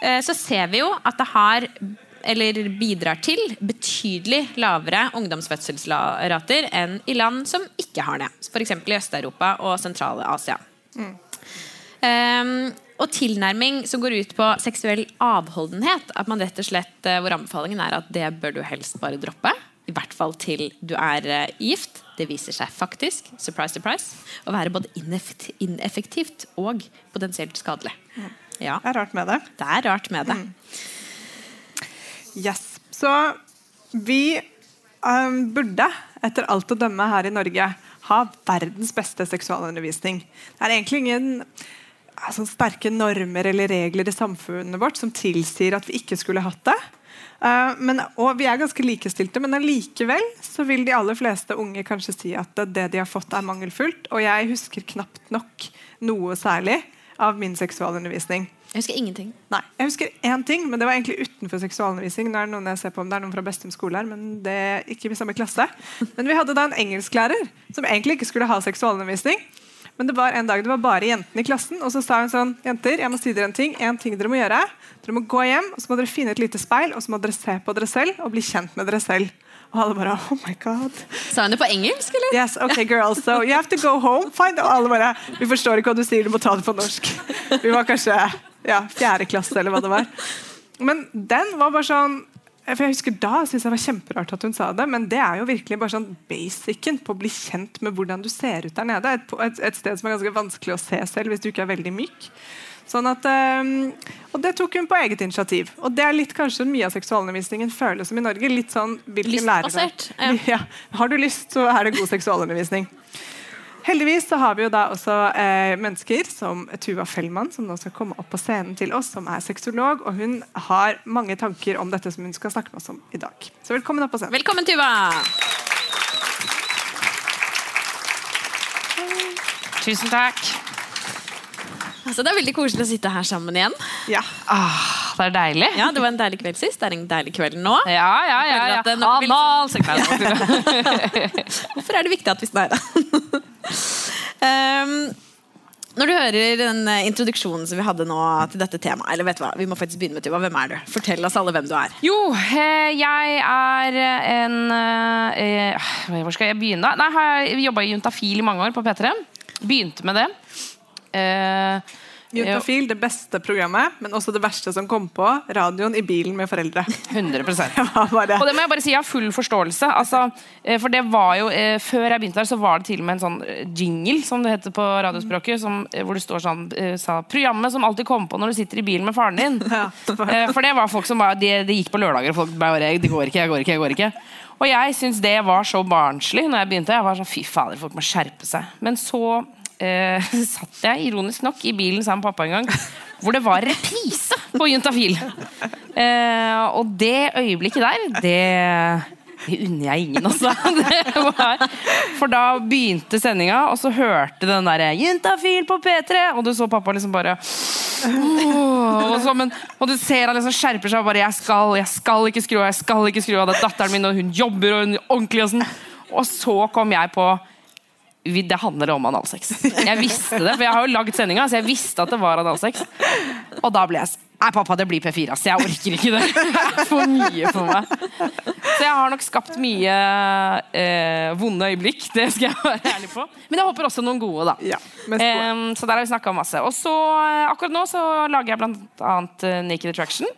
så ser vi jo at det har eller bidrar til betydelig lavere ungdomsfødselsrater enn i land som ikke har det. F.eks. i Øst-Europa og sentrale Asia. Um, og tilnærming som går ut på seksuell avholdenhet. At man rett og slett, eh, Hvor anbefalingen er at det bør du helst bare droppe. I hvert fall til du er eh, gift. Det viser seg faktisk surprise, surprise, å være både ineffektivt og potensielt skadelig. Ja, Det er rart med det. det er rart med det. Yes. Så vi um, burde, etter alt å dømme her i Norge, ha verdens beste seksualundervisning. Det er egentlig ingen altså, sterke normer eller regler i samfunnet vårt som tilsier at vi ikke skulle hatt det. Uh, men, og Vi er ganske likestilte, men allikevel så vil de aller fleste unge kanskje si at det, det de har fått, er mangelfullt. Og jeg husker knapt nok noe særlig av min seksualundervisning. Jeg husker ingenting. Nei, jeg husker én ting, men det var egentlig utenfor seksualundervisning. Nå er det noen jeg ser på om det er noen fra Bestum skole her, men det er ikke i samme klasse. Men vi hadde da en engelsklærer som egentlig ikke skulle ha seksualundervisning. Men det var en dag det var bare jentene i klassen, og så sa hun sånn Jenter, jeg må si dere en ting. En ting dere må gjøre. Dere må gå hjem, og så må dere finne et lite speil, og så må dere se på dere selv og bli kjent med dere selv. Og alle bare Oh my God. Sa hun det på engelsk, eller? Yes, ok, girls, so you have to go home. Find og alle bare Vi forstår ikke hva du sier, du må ta det på norsk. Vi var kanskje ja, fjerde klasse, eller hva det var. Men den var bare sånn for jeg husker Da syntes jeg det var kjemperart at hun sa det, men det er jo virkelig bare sånn basicen på å bli kjent med hvordan du ser ut der nede. Et, et, et sted som er ganske vanskelig å se selv hvis du ikke er veldig myk. Sånn at, um, og Det tok hun på eget initiativ. Og det er litt kanskje mye av seksualundervisningen føles som i Norge. litt sånn, hvilken Lystbasert, lærer- Ja. Har du lyst, så er det god seksualundervisning. Heldigvis så har vi jo da også eh, mennesker som Tuva Fellmann, som nå skal komme opp på scenen til oss, som er sexolog. Og hun har mange tanker om dette som hun skal snakke med oss om i dag. Så velkommen opp på scenen. Velkommen, Tuva! Tusen takk. Altså, det er veldig koselig å sitte her sammen igjen. Ja. Ah, det er deilig. Ja, Det var en deilig kveld sist. Det er en deilig kveld nå. Ja, ja, ja. ja. vil- da. Hvorfor er det viktig at vi snakker? Um, når du hører den eh, introduksjonen som vi hadde nå til dette temaet, eller vet du hva, vi må faktisk begynne med Tuva. Hvem er du? Fortell oss alle hvem du er. Jo, eh, jeg er en eh, Hvor skal jeg begynne? Nei, jeg har jobba i Juntafil i mange år på P3. Begynte med det. Eh, Juntafil, det beste programmet, men også det verste som kom på. Radioen i bilen med foreldre. 100 Det bare Og det må jeg bare si, jeg har full forståelse. Altså, eh, for det var jo, eh, Før jeg begynte der, så var det til og med en sånn eh, jingle, som det heter på radiospråket, som, hvor det står sånn sa, Programmet som alltid kommer på når du sitter i bilen med faren din. Ja, For det var folk som bare, de, de gikk på lørdager, og folk bare Det går ikke, jeg går ikke, jeg går ikke. Og jeg syns det var så barnslig når jeg begynte. Jeg var sånn, fy fader, folk må skjerpe seg. Men så eh, satt jeg ironisk nok i bilen sammen med pappa en gang, hvor det var reprise på Juntafil. Eh, og det øyeblikket der, det det unner jeg ingen, altså. For da begynte sendinga, og så hørte den derre 'Juntafil på P3', og du så pappa liksom bare og, så, men, og du ser han liksom skjerper seg og bare 'Jeg skal, jeg skal ikke skru av, jeg skal ikke skru av'. Det er datteren min, og hun jobber, og hun ordentlig og sånn. Og så kom jeg på det handler om analsex. Jeg visste det, for jeg har jo lagd sendinga, så jeg visste at det var analsex. Og da ble jeg sånn Nei, pappa, det blir P4, ass. Jeg orker ikke det. Det for mye for meg. Så jeg har nok skapt mye eh, vonde øyeblikk, det skal jeg være ærlig på. Men jeg håper også noen gode, da. Ja, um, så der har vi snakka masse. Og så eh, akkurat nå så lager jeg blant annet eh, Naked Attraction.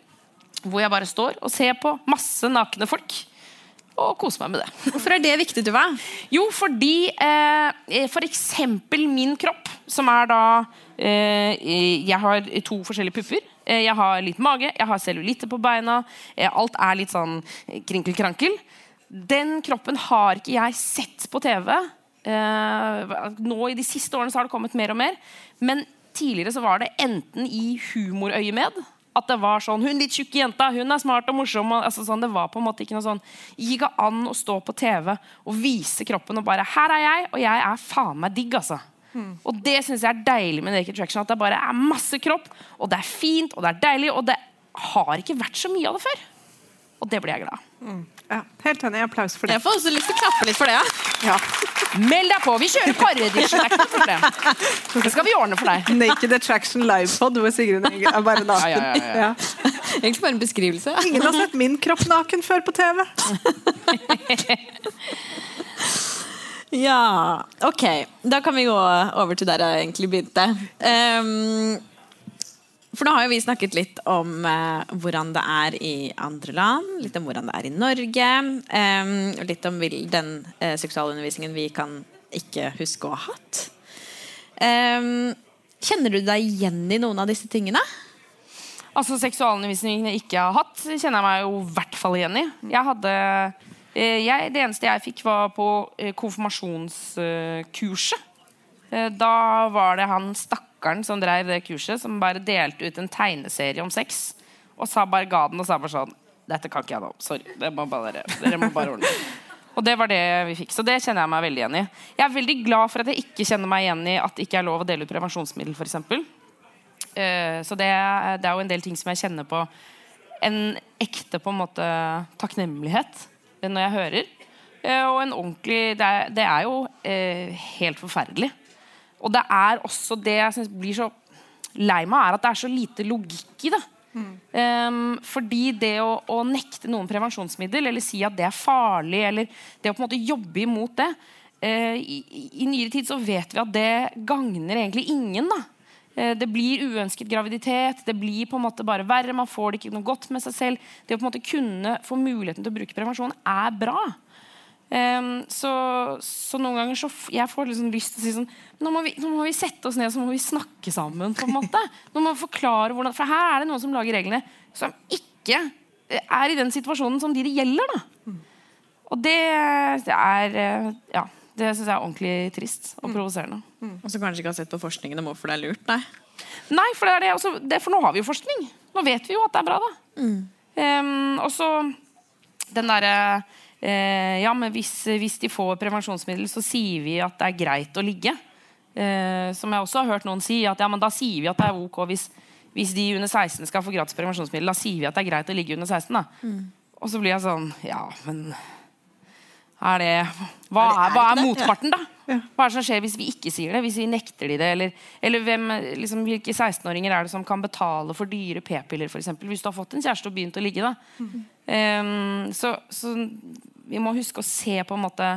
Hvor jeg bare står og ser på masse nakne folk. Og kose meg med det. Hvorfor er det viktig, Tuva? Jo, fordi eh, for eksempel min kropp, som er da eh, Jeg har to forskjellige puffer. Eh, jeg har litt mage, jeg har cellulitter på beina. Eh, alt er litt sånn krinkel-krankel. Den kroppen har ikke jeg sett på TV. Eh, nå I de siste årene så har det kommet mer og mer. Men tidligere så var det enten i humorøyemed at det var sånn Hun litt tjukke jenta, hun er smart og morsom. Og, altså, sånn, det var på en måte ikke noe sånn Gikk det an å stå på TV og vise kroppen og bare Her er jeg, og jeg er faen meg digg, altså. Og det syns jeg er deilig med Naked Traction. At det bare er masse kropp, og det er fint, og det er deilig, og det har ikke vært så mye av det før. Og det blir jeg glad av. Ja, helt enig. Applaus for det. Jeg får også lyst til å klappe litt for det. Ja. Meld deg på! Vi kjører Paredition. Det er ikke noe problem. Det skal vi ordne for deg. Naked Attraction livepod hvor Sigrun er bare naken. Ja, ja, ja, Ja. Egentlig bare en beskrivelse. Ingen har sett min kropp naken før på TV. Ja, ok. Da kan vi gå over til der jeg egentlig begynte. Ehm, for nå har jo vi snakket litt om eh, hvordan det er i andre land, litt om hvordan det er i Norge, ehm, og litt om den eh, seksualundervisningen vi kan ikke huske å ha hatt. Ehm, kjenner du deg igjen i noen av disse tingene? Altså Seksualundervisningen jeg ikke har hatt, kjenner jeg meg jo i hvert fall igjen i. Jeg hadde, eh, jeg, det eneste jeg fikk, var på eh, konfirmasjonskurset. Eh, Da var det han stakkaren som drev det kurset, som bare delte ut en tegneserie om sex. Og sa bare ga den og sa bare sånn Dette kan ikke jeg nå. Sorry. Det må bare, dere må bare ordne. Og det var det vi fikk. Så det kjenner jeg meg veldig igjen i. Jeg er veldig glad for at jeg ikke kjenner meg igjen i at det ikke er lov å dele ut prevensjonsmiddel, f.eks. Eh, Så det, det er jo en del ting som jeg kjenner på en ekte på en måte takknemlighet når jeg hører. Eh, Og en ordentlig Det er, det er jo eh, helt forferdelig. Og det er også det jeg synes blir så lei meg, er at det er så lite logikk i det. Um, fordi det å, å nekte noen prevensjonsmiddel, eller si at det er farlig, eller det å på en måte jobbe imot det uh, i, i- I nyere tid så vet vi at det gagner egentlig ingen. da Eh, Det blir uønsket graviditet, det blir på en måte bare verre. Man får det ikke noe godt med seg selv. Det å på en måte kunne få muligheten til å bruke prevensjon er bra. Ehm, så, så noen ganger så jeg får liksom lyst til å si sånn nå må, vi, nå må vi sette oss ned så må vi snakke sammen. på en måte Nå må vi forklare hvordan For her er det noen som lager reglene som ikke eh, er i den situasjonen som de det gjelder. da Og det, det er eh, Ja, det syns jeg er ordentlig trist og provoserende. Og så kanskje ikke har sett på forskningen om hvorfor det er lurt? Nei. Nei, for, det det også, det, for nå har vi jo forskning. Nå vet vi jo at det er bra, da. Ehm, og så den derre eh, Ja, men hvis, hvis de får prevensjonsmiddel, så sier vi at det er greit å ligge. Eh, som jeg også har hørt noen si, at ja, men da sier vi at det er ok hvis, hvis de under 16 skal få gratis prevensjonsmiddel. Da sier vi at det er greit å ligge under 16. Da. Og så blir jeg sånn Ja, men er det Hva er, hva er motparten, da? Hva er det som skjer hvis vi ikke sier det? Hvis vi nekter de det? Eller, eller hvem, liksom, hvilke 16-åringer er det som kan betale for dyre p-piller? Hvis du har fått en kjæreste og begynt å ligge, da. Ehm, så, så vi må huske å se på en måte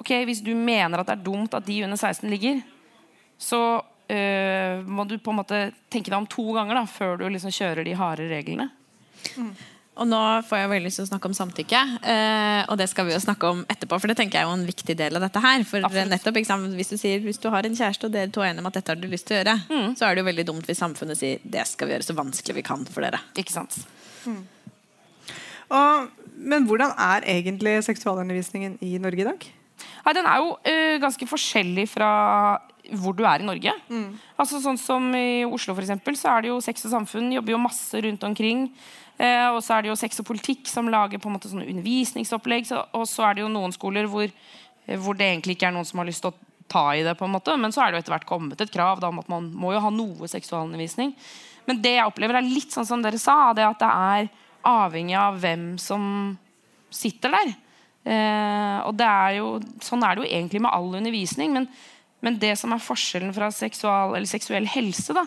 Ok, Hvis du mener at det er dumt at de under 16 ligger, så øh, må du på en måte tenke deg om to ganger da, før du liksom kjører de harde reglene. Og nå får jeg veldig lyst til å snakke om samtykke. Eh, og det skal vi jo snakke om etterpå, for det tenker jeg er jo en viktig del av dette her. For Absolutt. nettopp, Hvis du sier hvis du har en kjæreste og dere to er enige om at dette har du lyst til å gjøre, så er det jo veldig dumt hvis samfunnet sier det skal vi gjøre så vanskelig vi kan for dere. Ikke sant? Og, men hvordan er egentlig seksualundervisningen i Norge i dag? Nei, Den er jo uh, ganske forskjellig fra hvor du er i Norge. Altså sånn som I Oslo for eksempel, så er det jo Sex og Samfunn jobber jo masse rundt omkring. Eh, og så er det jo Sex og Politikk som lager på en måte sånne undervisningsopplegg. Så, og så er det jo noen skoler hvor, eh, hvor det egentlig ikke er noen som har lyst til å ta i det. på en måte Men så er det jo etter hvert kommet et krav da, om at man må jo ha noe seksualundervisning. Men det jeg opplever er litt sånn som dere sa, det at det er avhengig av hvem som sitter der. Eh, og det er jo, sånn er det jo egentlig med all undervisning. Men, men det som er forskjellen fra seksual, eller seksuell helse, da,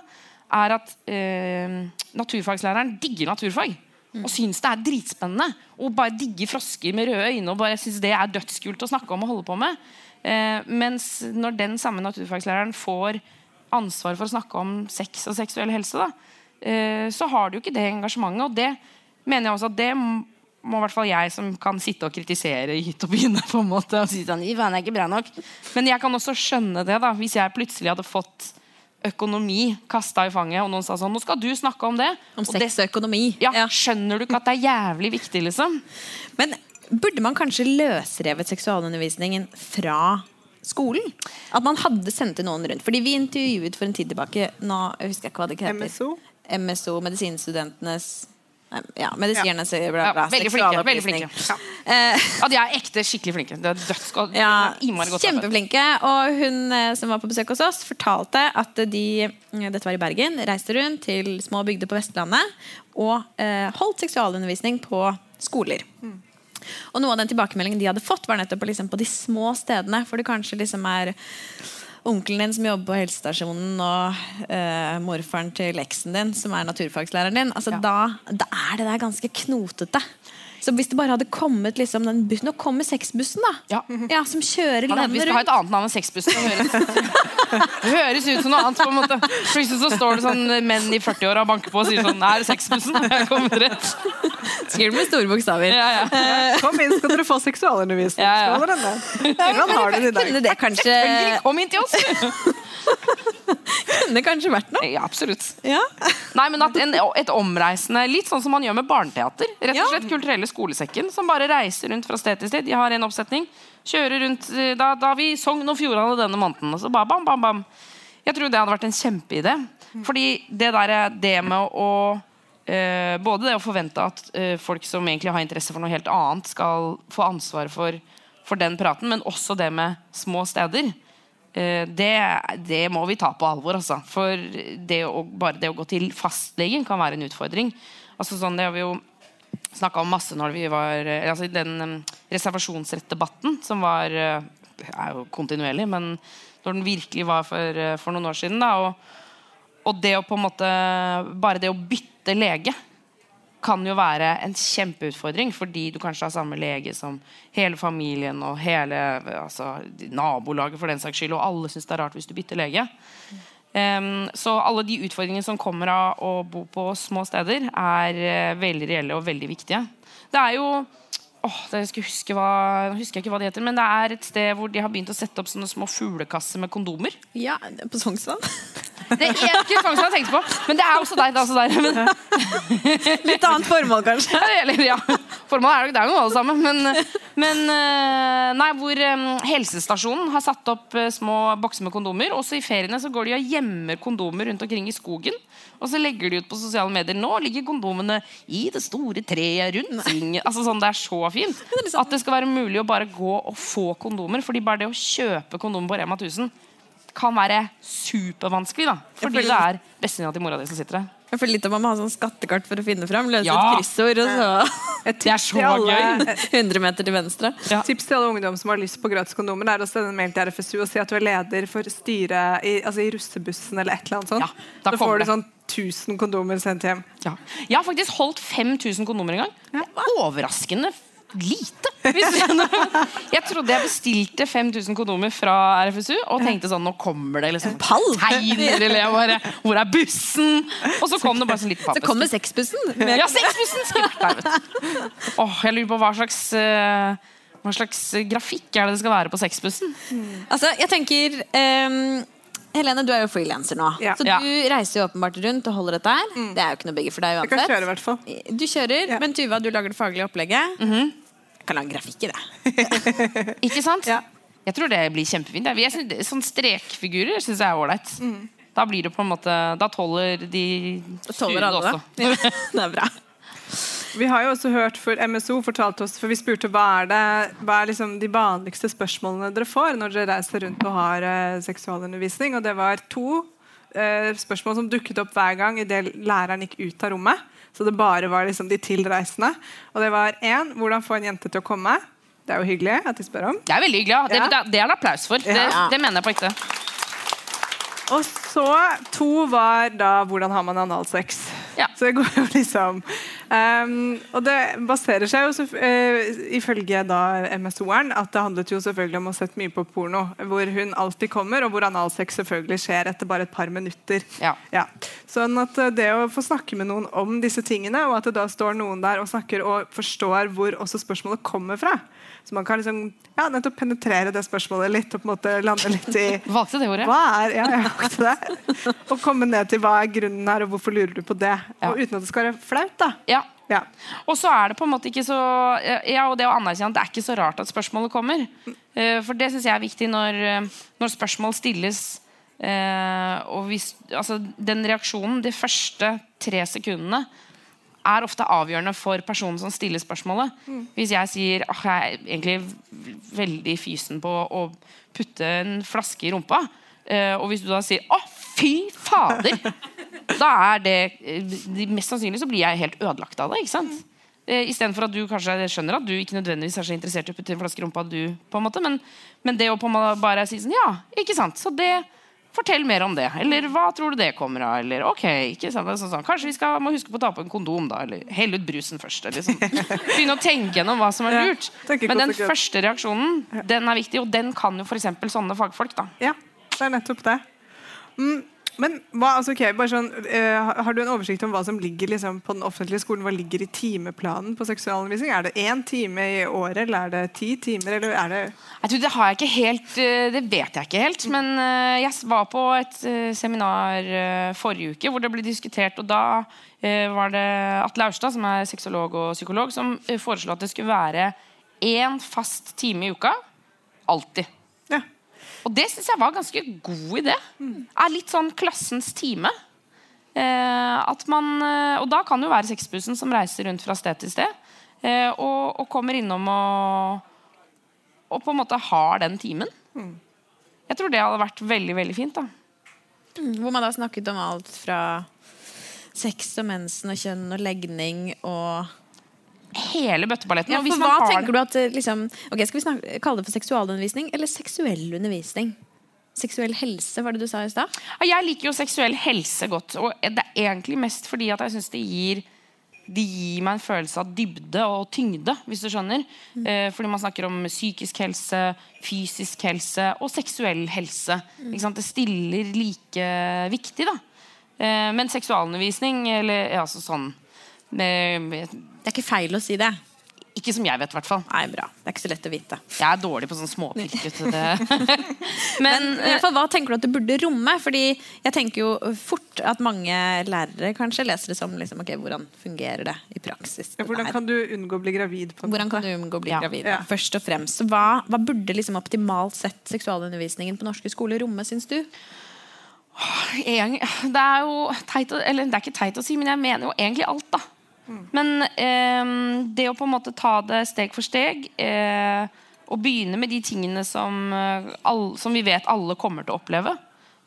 er at eh, naturfagslæreren digger naturfag. Og syns det er dritspennende. Og bare digger frosker med røde øyne. Og bare synes det er dødskult å snakke om og holde på med. Eh, mens når den samme naturfagslæreren får ansvar for å snakke om sex og seksuell helse, da, eh, så har du jo ikke det engasjementet. Og det mener jeg også at det må i hvert fall jeg som kan sitte og kritisere i hytt og pine på en måte, og si sånn, «Fy faen, er ikke bra nok. Men jeg kan også skjønne det da, hvis jeg plutselig hadde fått økonomi kasta i fanget, og noen sa sånn Nå skal du snakke om det. Om og sex og økonomi. ja, Ja. Skjønner du ikke at det er jævlig viktig, liksom? Men burde man kanskje løsrevet seksualundervisningen fra skolen? At man hadde sendt noen rundt. Fordi vi intervjuet for en tid tilbake Nå jeg husker ikke hva det heter. MSO? MSO, Medisinstudentenes nei, Ja, Medisinernes bla, Ja, bla, veldig flinke. veldig flinke. Ja, de er ekte skikkelig flinke. Det er dødsgodt. ja, kjempeflinke. Og hun eh, som var på besøk hos oss, fortalte at de eh, dette var i Bergen, reiste rundt til små bygder på Vestlandet og eh, holdt seksualundervisning på skoler. Og noe av den tilbakemeldingen de hadde fått, var nettopp liksom, på de små stedene. For det kanskje liksom er onkelen din som jobber på helsestasjonen, og eh, morfaren til eksen din, som er naturfagslæreren din. Altså, da, da er det der ganske knotete. Så hvis det bare hadde kommet liksom, den bussen Nå kommer sexbussen, da. Ja. som kjører Han, vi landet skal ha et annet navn enn Sexbussen. Det høres, det høres ut som noe annet. på en måte Plutselig så står det sånn menn i 40-åra og banker på og sier sånn Er det Sexbussen? Jeg kommer rett. Skriv med store bokstaver. Ja, ja. Kom inn, skal dere få seksualundervisning. Ja, ja. Hvordan har du det i dag? Kunne det kanskje, Kom inn til oss! kunne kanskje vært noe? Ja, absolutt. Ja. Nei, men at en, et omreisende Litt sånn som man gjør med barneteater. Rett og slett Kulturelle skolesekken, som bare reiser rundt fra sted til sted. De har en oppsetning. Kjører rundt eh, Da, da vi Sogn og Fjordane denne måneden. Og så bare bam, bam, bam. Jeg tror det hadde vært en kjempeidé. Fordi det der, det med å eh, Både det å forvente at eh, folk som egentlig har interesse for noe helt annet, skal få ansvar for, for den praten, men også det med små steder. Eh, Det, det må vi ta på alvor. Altså. For det å, bare det å gå til fastlegen kan være en utfordring. Altså sånn, det har vi jo snakka om masse når vi var eh, altså i den um, reservasjonsrettdebatten som var eh, er jo kontinuerlig, men når den virkelig var for, eh, for noen år siden. Da, og, og det å på en måte Bare det å bytte lege kan jo være en kjempeutfordring, fordi du kanskje har samme lege som hele familien og hele altså, nabolaget, for den saks skyld, og alle syns det er rart hvis du bytter lege. Em, så alle de utfordringene som kommer av å bo på små steder, er uh, veldig reelle og veldig viktige. Det er jo åh, jeg skal huske hva, husker jeg ikke hva det heter, men det er et sted hvor de har begynt å sette opp sånne små fuglekasser med kondomer. ja, på Sognsvann. Det er ikke som jeg tenkte på, men det er også deg. Det også deg Men, Litt annet formål, kanskje. Ja, Eller, ja. Formålet er det er jo noe alle sammen. Men, men eh, nei, hvor eh, helsestasjonen har satt opp eh, små bokser med kondomer. Også i feriene så går de og gjemmer kondomer rundt omkring i skogen. Og så legger de ut på sosiale medier Nå ligger kondomene i det store treet rundt svingen. Altså sånn, Det er så fint. At det skal være mulig å bare gå og få kondomer. Fordi bare det å kjøpe kondomer på Rema 1000 kan være supervanskelig. da Fordi det er bestevenninna til mora di som sitter der. Jeg føler litt om man må ha sånn skattekart for å finne fram. Løse Ja. et kryssord, og så Et Det er tips så til alle, gøy. 100 meter til venstre. Ja. tips til alle ungdom som har lyst på gratiskondomer, er å sende en mail til RFSU og si at du er leder for styret i, altså i russebussen eller et eller annet sånt. Ja, da da får du sånn 1000 kondomer sendt hjem. Ja. Jeg har faktisk holdt 5000 kondomer en gang. Det er overraskende lite. Jeg trodde jeg bestilte 5000 kondomer fra RFSU og tenkte sånn Nå kommer det liksom teiner, eller jeg bare Hvor er bussen? Og så kom det bare sånn litt Så kommer sexbussen. Ja, sexbussen! Åh, jeg lurer på hva slags eh, hva slags grafikk er det det skal være på sexbussen? Altså, jeg tenker ehm, Helene, du er jo frilanser nå. Ja. Så Ja. du reiser jo åpenbart rundt og holder dette her. Det er jo ikke noe bygge for deg Jeg kan kjøre i hvert fall. Du kjører, Ja. men Tuva, du lager det faglige opplegget. Jeg kan lage grafikk i det. Ikke sant? Ja. Jeg tror det blir kjempefint. jeg. er synes, sånn strekfigurer syns jeg er ålreit. Da blir det på en måte Da tåler de Da tåler alle. Ja, det er bra. Vi har jo også hørt for MSO fortalte oss, for vi spurte hva er, det, hva er liksom de vanligste spørsmålene dere får når dere reiser rundt og har uh, seksualundervisning. Og det var to uh, spørsmål som dukket opp hver gang idet læreren gikk ut av rommet. Så det bare var liksom de tilreisende. Og det var én hvordan få en jente til å komme. Det er jo hyggelig at de spør om. Det er veldig hyggelig. Ja. Det, Ja. det, er det applaus for. Det, det mener jeg på ekte. Og så to var da hvordan har man analsex. Ja. Så det går jo liksom Um, og det baserer seg jo så, uh, ifølge da MSO-eren at det handlet jo selvfølgelig om å sette mye på porno, hvor hun alltid kommer, og hvor analsex selvfølgelig skjer etter bare et par minutter. Ja. Sånn at eh, det å få snakke med noen om disse tingene, og at det da står noen der og snakker og forstår hvor også spørsmålet kommer fra, så man kan liksom, ja, nettopp penetrere det spørsmålet litt og på en måte lande litt i Valgte det ordet. hva er, ja, jeg valgte det. Og komme ned til hva er grunnen her, og hvorfor lurer du på det? Ja. Og uten at det skal være flaut. da. Ja. Ja. Og så er det på en måte ikke så Ja, og det å anerkjenne at det er ikke så rart at spørsmålet kommer. Eh, For det syns jeg er viktig når, eh, når spørsmål stilles. eh, og hvis, altså, den reaksjonen de første tre sekundene er ofte avgjørende for personen som stiller spørsmålet. Hvis jeg sier at jeg er egentlig veldig fysen på å putte en flaske i rumpa, eh, og hvis du da sier 'Å, fy fader', da er det eh, Mest sannsynlig så blir jeg helt ødelagt av det. ikke sant? Eh, Istedenfor at du kanskje skjønner at du ikke nødvendigvis er så interessert i å putte en flaske i rumpa, du, på en måte, men, men det å på en måte bare si sånn Ja, ikke sant? Så det Fortell mer om det. Eller hva tror du det kommer av? Eller ok, ikke sant? Sånn, sånn. Kanskje vi skal, må huske på å ta på en kondom, da. Eller helle ut brusen først. Eller sånn. Begynne å tenke gjennom hva som er lurt. Ja, Men den første reaksjonen den er viktig, og den kan jo f.eks. sånne fagfolk. da Ja, det er nettopp det. Mm, men hva, altså, okay, sånn, uh, har- du en oversikt om hva som ligger liksom, på den offentlige skolen? Hva ligger i timeplanen på seksualundervisning? Er det én time i året, eller er det ti timer? Eller er det Jeg tror, det har jeg ikke helt eh, Det vet jeg ikke helt. Men uh, jeg var på et uh, seminar forrige uke hvor det ble diskutert. Og da var det Atle Aurstad, som er sexolog og psykolog, som foreslo at det skulle være én fast time i uka. Alltid. Og det syns jeg var ganske god idé. Er litt sånn klassens time. Eh, man, eh, og da kan det jo være sexbussen som reiser rundt fra sted til sted. Eh, og, og kommer innom og, og på en måte har den timen. Jeg tror det hadde vært veldig veldig fint. da Hvor man da snakket om alt fra sex og mensen og kjønn og legning og Hele bøtteballetten. ja, for Hva tenker du at eh, liksom, okay, Skal vi snakke, kalle det for seksualundervisning eller seksuell undervisning? Seksuell helse, var det du sa i stad? Ja, Jeg liker jo seksuell helse godt. Og det er egentlig mest fordi at jeg syns det gir de gir meg en følelse av dybde og tyngde, hvis du skjønner. Eh, fordi man snakker om psykisk helse, fysisk helse og seksuell helse. Sant? Det stiller like viktig, da. Eh, men seksualundervisning, eller altså sånn Det er ikke feil å si det. Ikke som jeg vet, i hvert fall. Nei, bra. Det er ikke så lett å vite. Jeg er dårlig på sånn det. Men Men i hvert fall, hva tenker du at det burde romme? Fordi jeg tenker jo fort at mange lærere kanskje leser det som liksom, ok, hvordan fungerer det i praksis. Ja, hvordan kan du unngå å bli gravid? på en Hvordan kan du unngå å bli Ja. gravid? Ja. Først og fremst. Så hva, hva burde liksom optimalt sett seksualundervisningen på norske skoler romme, syns du? Det er jo teit å, Eller det er ikke teit å si, men jeg mener jo egentlig alt, da. Men eh, det å på en måte ta det steg for steg eh, og begynne med de tingene som, eh, all, som vi vet alle kommer til å oppleve.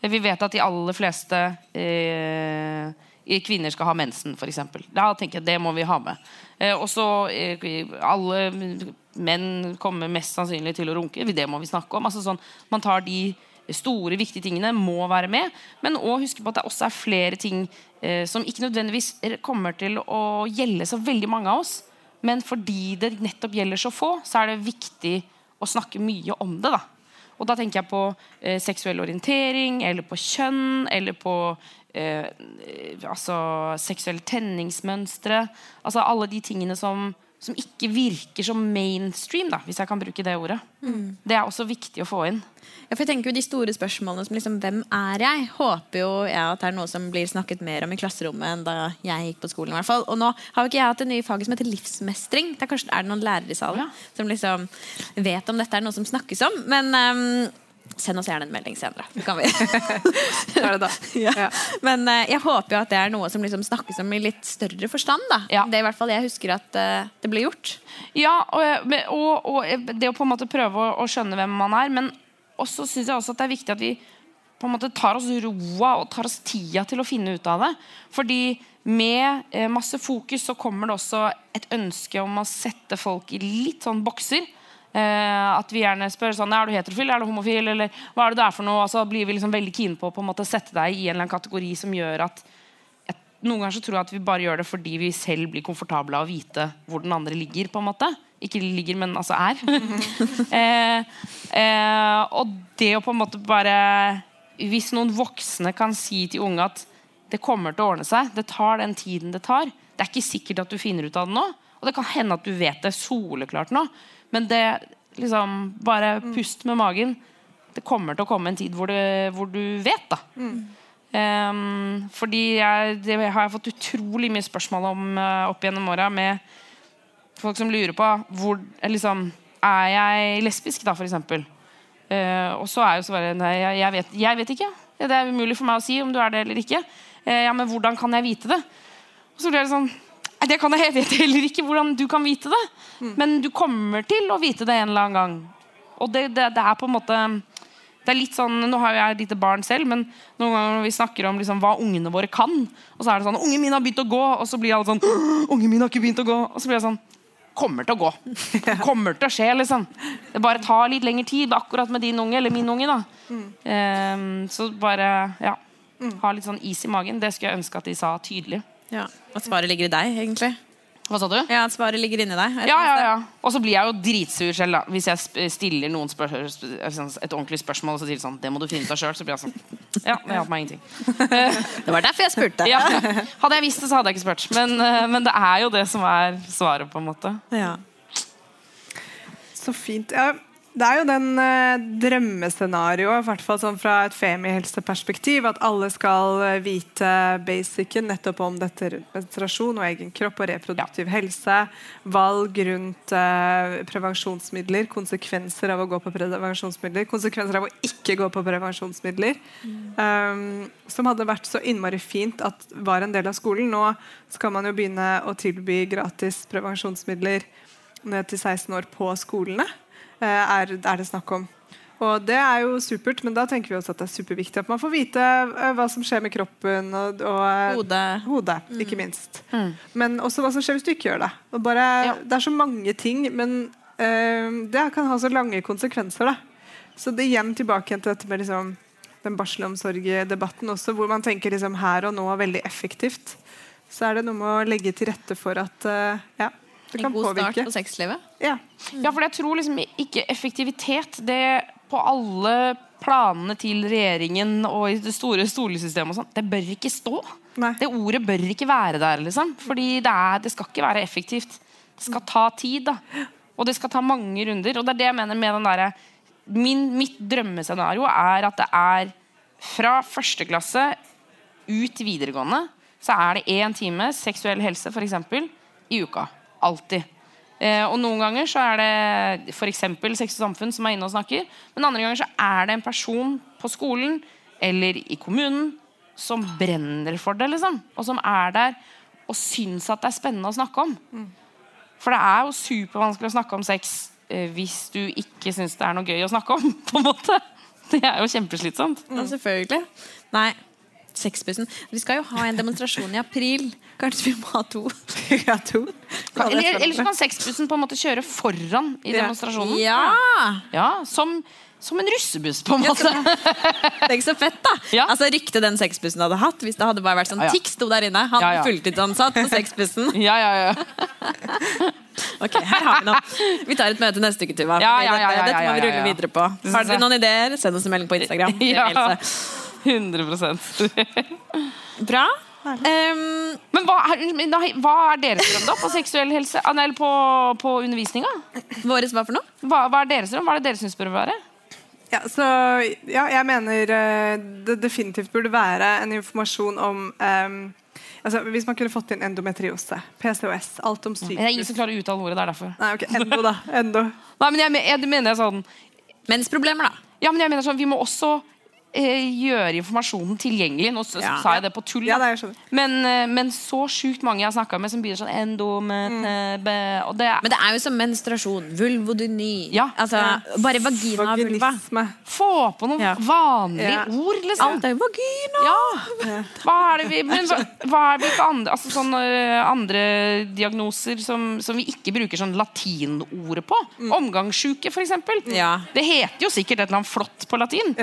Vi vet at de aller fleste eh, kvinner skal ha mensen, f.eks. Da tenker jeg det må vi ha med. Eh, og så eh, alle menn kommer mest sannsynlig til å runke. Det må vi snakke om. Altså sånn, man tar de store, viktige tingene må være med. Men også huske på at det også er flere ting eh, som ikke nødvendigvis kommer til å gjelde så veldig mange av oss. Men fordi det nettopp gjelder så få, så er det viktig å snakke mye om det. da. Og da tenker jeg på eh, seksuell orientering, eller på kjønn, eller på eh, altså, seksuelle tenningsmønstre. Altså alle de tingene som, som ikke virker som mainstream, da, hvis jeg kan bruke det ordet. Det er også viktig å få inn. Ja, for jeg tenker jo De store spørsmålene som liksom, hvem er jeg? Håper jo jeg at det er noe som blir snakket mer om i klasserommet enn da jeg gikk på skolen. i hvert fall. Og nå har jo ikke jeg hatt det nye faget som heter livsmestring. Det er kanskje er det noen lærere i salen som liksom vet om dette er noe som snakkes om. Men um, send oss gjerne en melding senere. Kan vi. Er det da? ja. Men uh, jeg håper jo at det er noe som liksom snakkes om i litt større forstand. da. Ja. Det er i hvert fall jeg husker at uh, det ble gjort. Ja, og, og, og det å på en måte prøve å, å skjønne hvem man er. Men også synes jeg også at det er viktig at vi på en måte tar oss roa og tar oss tida til å finne ut av det. Fordi med eh, masse fokus så kommer det også et ønske om å sette folk i litt sånn bokser. Eh, at vi gjerne spør sånn Er du heterofil, er du homofil, eller hva er det du er for noe? Og så blir vi liksom veldig keen på å på en måte sette deg i en eller annen kategori som gjør at jeg noen ganger så tror jeg at vi bare gjør det fordi vi selv blir komfortable av å vite hvor den andre ligger. på en måte Ikke ligger, men altså er. eh, eh, og det å på en måte bare Hvis noen voksne kan si til unge at det kommer til å ordne seg, det tar den tiden det tar Det er ikke sikkert at du finner ut av det nå, og det kan hende at du vet det soleklart nå, men det liksom Bare pust med magen. Det kommer til å komme en tid hvor, det, hvor du vet, da. Ehm, fordi jeg, det har jeg fått utrolig mye spørsmål om uh, opp gjennom åra med folk som lurer på hvor eh, liksom, Er jeg lesbisk, da, for eksempel? Eh, og så er jo svaret nei, jeg, jeg, vet, jeg vet ikke. Det er umulig for meg å si om du er det eller ikke. Uh, ja, Men hvordan kan jeg vite det? Og så blir det sånn «Nei, det kan jeg, vet heller ikke hvordan du kan vite det. Men du kommer til å vite det en eller annen gang. Og det, det, det er på en måte det er litt sånn, Nå har jo jeg et lite barn selv, men noen ganger når vi snakker om liksom, hva ungene våre kan, og så er det sånn 'Ungen min har begynt å gå.' Og så blir alle sånn 'Ungen min har ikke begynt å gå.' Og så blir jeg sånn Kommer til å gå. Kommer til å skje, liksom. Det bare tar litt lengre tid, akkurat med din unge, eller min unge. da Um, Så bare ja, ha litt sånn is i magen. Det skulle jeg ønske at de sa tydelig. Ja. Og svaret ligger i deg, egentlig. Hva sa du? Ja, at svaret ligger inni deg. Ja, ja, ja. Og så blir jeg jo dritsur selv da hvis jeg stiller noen spør sånn, et ordentlig spørsmål og så sier de sånn Det må du finne ut av sjøl. Så blir jeg sånn Ja, det hjalp meg ingenting. Det var derfor jeg spurte. Ja. Hadde jeg visst det, så hadde jeg ikke spurt. Men, eh, men det er jo det som er svaret, på en måte. Ja. Så fint. Ja, det er jo den eh, drømmescenarioet, i hvert fall sånn fra et femihelseperspektiv, at alle skal eh, vite basicen nettopp om dette rundt menstruasjon og egen kropp og reproduktiv helse. Valg rundt eh, prevensjonsmidler, konsekvenser av å gå på prevensjonsmidler, konsekvenser av å ikke gå på prevensjonsmidler. Um, som hadde vært så innmari fint at var en del av skolen. Nå skal man jo begynne å tilby gratis prevensjonsmidler ned til 16 år på skolene, er, er det snakk om. Og det er jo supert, men da tenker vi også at det er superviktig at man får vite eh, hva som skjer med kroppen og, og eh, Hodet. hodet, ikke minst. Men også hva som skjer hvis du ikke gjør det. Og bare, Det er så mange ting, men eh, det kan ha så lange konsekvenser. Da. Så det igjen tilbake til dette med liksom, den barselomsorgdebatten også, hvor man tenker liksom her og nå veldig effektivt. Så er det noe med å legge til rette for at eh, ja, det En kan god start på sexlivet. Ja. Ja, for jeg tror liksom ikke effektivitet det på alle planene til regjeringen og i det store stolesystemet og sånn, det bør ikke stå. Nei. Det ordet bør ikke være der, liksom. Fordi det, er, det skal ikke være effektivt. Det skal ta tid, da. Og det skal ta mange runder. Og det er det jeg mener med den derre Mitt drømmescenario er at det er fra første klasse ut videregående så er det én time seksuell helse for eksempel, i uka. Alltid. Eh, og Noen ganger så er det f.eks. Sex og Samfunn som er inne og snakker. Men andre ganger så er det en person på skolen eller i kommunen som brenner for det. liksom Og som er der og syns at det er spennende å snakke om. For det er jo supervanskelig å snakke om sex eh, hvis du ikke syns det er noe gøy å snakke om. på en måte Det er jo kjempeslitsomt. Ja, selvfølgelig. Nei. Sexbussen. Vi skal jo ha en demonstrasjon i april. Kanskje vi må ha to? ja, to. Kan, eller, eller så kan sexbussen på en måte kjøre foran i demonstrasjonen. Ja! Ja, som, som en russebuss, på en måte. Tenk så fett, da! Ja. Altså Ryktet den sexbussen hadde hatt, hvis det hadde bare vært sånn Ja, ja. Tix sto der inne. Han Ja, ja. fulltidsansatt på sexbussen. Ja, ja, ja. Ok, her har vi noe. Vi tar et møte neste uke, Tuva. Ja, ja, ja, dette, ja, dette må vi rulle videre på. Har dere noen ideer, send oss en melding på Instagram. Ja. Else. 100% Bra. Um, Men hva er, hva er deres drøm da på seksuell helse? Ah, Eller på, på undervisninga? våres hva for noe? Hva, hva er deres drøm? Hva er det dere syns bør være? Ja, så, ja, jeg mener eh, det definitivt burde være en informasjon om um, altså, Hvis man kunne fått inn endometriose, PCOS, alt om sykehus Det er ingen som klarer å uttale ordet. Det er derfor. Nei, ok, endo, da. Endo. Nei, men jeg, jeg mener jeg sånn Mensproblemer, da. Ja, men jeg mener sånn Vi må også gjøre informasjonen tilgjengelig. Nå Ja. sa jeg det på tull. Ja, jeg skjønner. Men, eh, men så sjukt mange jeg har snakka med, som begynner sånn endomet Mm. og det er, Men det er jo som menstruasjon. Vulvodyni. Ja. Altså, Bare vagina og vulva. Få på noen Ja. vanlige Ja. ord, liksom. Alt er jo vagina! Ja. Hva er det vi Men hva, hva er hvilke andre, altså sånne andre diagnoser som, som vi ikke bruker sånn latinordet på? Omgangssjuke, for eksempel. Ja. Det heter jo sikkert et eller annet flott på latin.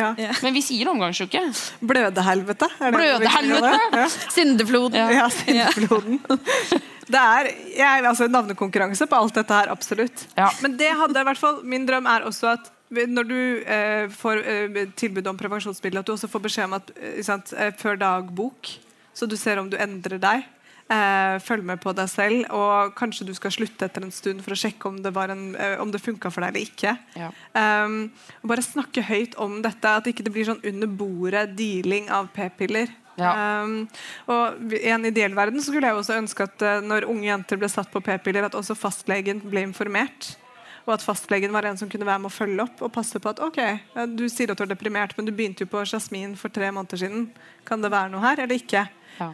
Men vi sier sier omgangsuke. Blødehelvete. er det vi kaller Blødehelvete? det? Ja. Syndefloden. Ja. Det er jeg, altså, navnekonkurranse på alt dette her, absolutt. Ja. Men det hadde i hvert fall Min drøm er også at når du eh, får eh, tilbud om prevensjonsmiddel, at du også får beskjed om at eh, sant, eh, før dagbok, så du ser om du endrer deg. Eh, følg med på deg selv, og kanskje du skal slutte etter en stund for å sjekke om det, var en, eh, om det funka for deg eller ikke. Ja. Um, bare snakke høyt om dette, at ikke det blir sånn under bordet dealing av p-piller. Ja. Um, og I en ideell verden så skulle jeg også ønske at uh, når unge jenter ble satt på p-piller, at også fastlegen ble informert. Og at fastlegen var en som kunne være med å følge opp og passe på at ok, du sier at du er deprimert, men du begynte jo på Jasmin for tre måneder siden. Kan det være noe her, eller ikke? Ja.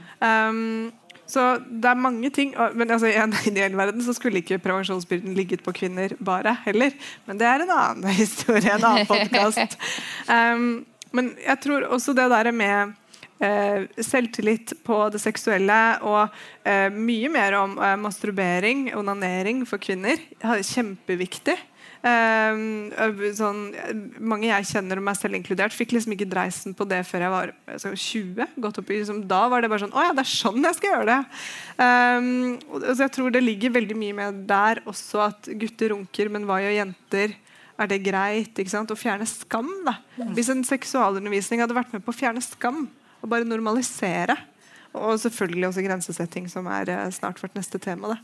Um, så det er mange ting Men altså, i en ideell verden så skulle ikke prevensjonsbyrden ligget på kvinner bare heller. Men det er en annen historie, en annen podkast. Um, men jeg tror også det der med selvtillit på det seksuelle og eh, mye mer om eh, masturbering, onanering for kvinner, er kjempeviktig. Sånn, mange jeg kjenner, og meg selv inkludert, fikk liksom ikke dreisen på det før jeg var altså, 20. Gått opp i, liksom, da var det bare sånn Å ja, det er sånn jeg skal gjøre det. Um, altså, jeg tror det ligger veldig mye med der også at gutter runker, men hva gjør jenter? Er det greit? ikke sant? Å fjerne skam. da. Hvis en seksualundervisning hadde vært med på å fjerne skam, og bare normalisere og selvfølgelig også grensesetting, som er eh, snart vårt neste tema. Da.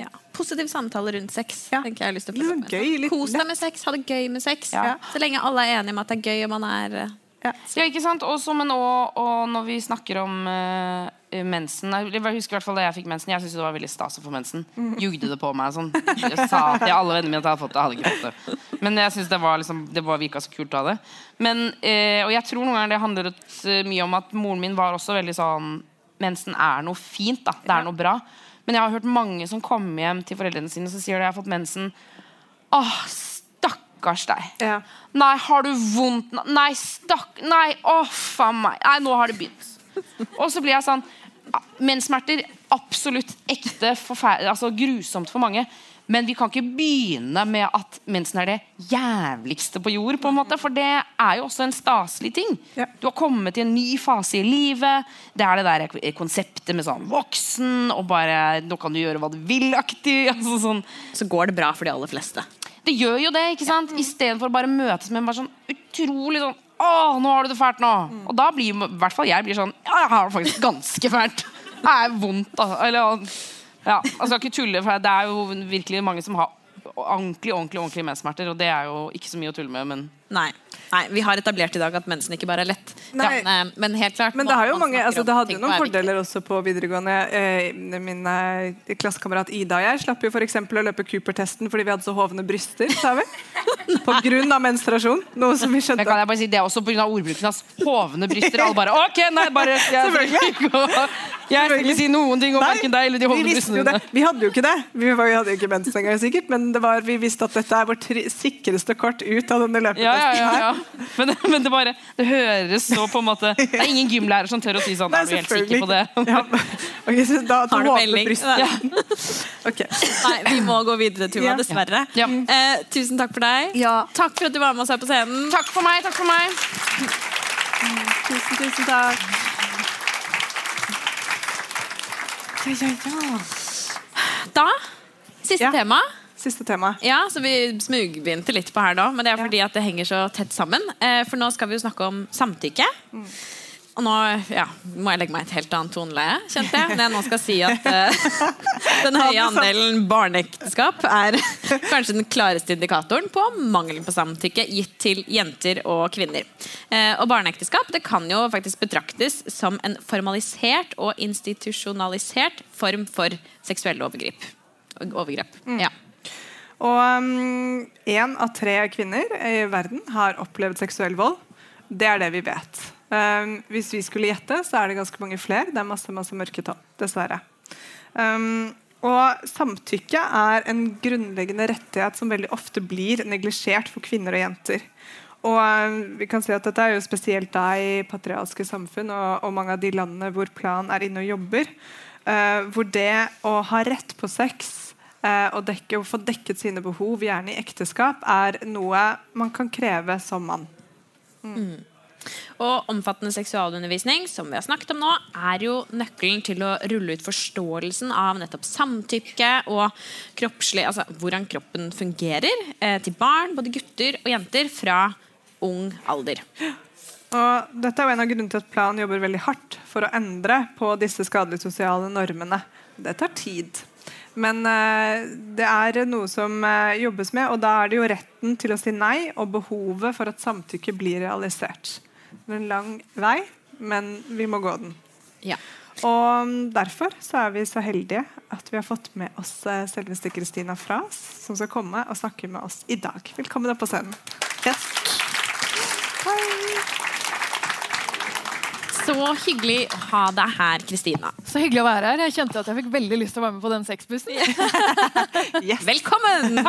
Ja. Positiv samtale rundt sex. Ja. tenker jeg har lyst til å Litt sånn gøy, litt Kos deg med sex, ha det gøy med sex. Ja. Så lenge alle er enige om at det er gøy og man er eh, Ja, ikke sant? Også, men også, og når vi snakker om eh, mensen Jeg husker i hvert fall da jeg fikk mensen. Jeg syntes det var veldig stas å få mensen. Jugde det på meg sånn. Jeg sa til alle vennene mine at jeg hadde fått det. Jeg hadde ikke fått det. Men jeg synes det var liksom, det var virka så kult av det. Men, eh, og jeg tror noen ganger det handler eh, mye om at moren min var også veldig sånn Mensen er noe fint, da. Det er noe bra. Men jeg har hørt mange som kommer hjem til foreldrene sine og sier de jeg har fått mensen. Åh, stakkars deg. Ja. Nei, har du vondt? Nei, stakk Nei, å faen meg. Nei, nå har det begynt. Og så blir jeg sånn Menssmerter, absolutt ekte, altså grusomt for mange. Men vi kan ikke begynne med at mensen er det jævligste på jord. på en måte, For det er jo også en staselig ting. Ja. Du har kommet til en ny fase i livet. Det er det der konseptet med sånn voksen og bare Nå kan du gjøre hva du vil-aktig. Altså sånn Så går det bra for de aller fleste. det gjør jo det, ikke sant? Istedenfor å bare møtes med en bare sånn utrolig sånn Å, nå har du det fælt nå. Og da blir i hvert fall jeg blir sånn Ja, jeg har det faktisk ganske fælt. Det er vondt, altså. Eller ja, altså jeg skal ikke tulle, for det er jo virkelig mange som har ordentlig, ordentlig, ordentlig menssmerter, og det er jo ikke så mye å tulle med, men Nei. Nei, Vi har etablert i dag at mensen ikke bare er lett. Nei. Ja, eh, men helt klart Men det, har jo mange, altså, det hadde jo noen er fordeler også på videregående. Eh, min eh, klassekamerat Ida og jeg slapp jo for eksempel å løpe Cooper-testen fordi vi hadde så hovne bryster. sa vi. På grunn av menstruasjon. Noe som vi Men skjønte. kan jeg bare si Det er også pga. ordbruken hans. Hovne bryster. Alle bare OK, nei, bare Jeg, jeg skal ikke si noen ting om verken deg eller de hovne brystene dine. vi hadde jo ikke det. Vi, var, vi hadde jo ikke mensen engang, sikkert, men det var, vi visste at dette er vårt sikreste kort ut av denne Ja, ja, løpetesten. ja, her. ja. Men, det- men det bare Det høres så på en måte Det er ingen gymlærer som tør å si sånn. Nei, Er du helt sikker på det? Ja. okay, så da, da Har du melding? Ja. Okay. Nei, vi må gå videre, Tuva, Ja. dessverre. Ja. Eh, tusen takk for deg. Takk for at du var med oss her på scenen. Takk for meg. takk for meg Tusen, tusen takk. Da, siste Ja. tema. Siste tema. Ja, så Vi smugbegynte litt på her da, men det er fordi at det henger så tett sammen. Eh, for nå skal vi jo snakke om samtykke. Og nå ja, må jeg legge meg et helt annet toneleie, kjente jeg. Når jeg nå skal si at uh, den høye andelen barneekteskap er kanskje den klareste indikatoren på mangelen på samtykke gitt til jenter og kvinner. Eh, og barneekteskap det kan jo faktisk betraktes som en formalisert og institusjonalisert form for seksuelle overgrep. overgrep. Ja. Og én av tre kvinner i verden har opplevd seksuell vold. Det er det vi vet. Um, hvis vi skulle gjette, så er det ganske mange flere. Det er masse, masse mørketall, dessverre. Um, og samtykke er en grunnleggende rettighet som veldig ofte blir neglisjert for kvinner og jenter. Og um, vi kan si at Dette er jo spesielt da i patriarkalske samfunn og, og mange av de landene hvor plan er inne og jobber. uh, hvor det å ha rett på sex eh, og dekke, få dekket sine behov, gjerne i ekteskap, er noe man kan kreve som mann. Mm. Og omfattende seksualundervisning som vi har snakket om nå, er jo nøkkelen til å rulle ut forståelsen av nettopp samtykke og kroppslig, altså hvordan kroppen fungerer eh, til barn, både gutter og jenter, fra ung alder. Og dette er jo en av grunnene til at Plan jobber veldig hardt for å endre på disse skadelige sosiale normene. Det tar tid. Men eh, det er noe som eh, jobbes med, og da er det jo retten til å si nei og behovet for at samtykke blir realisert. Det er en lang vei, men vi må gå den. Ja. Og mm, derfor så er vi så heldige at vi har fått med oss eh, selveste Kristina Fras, som skal komme og snakke med oss i dag. Velkommen opp på scenen. Yes. Så hyggelig å ha deg her, Kristina. Så hyggelig å være her. Jeg kjente at jeg fikk veldig lyst til å være med på den sexbussen. Velkommen!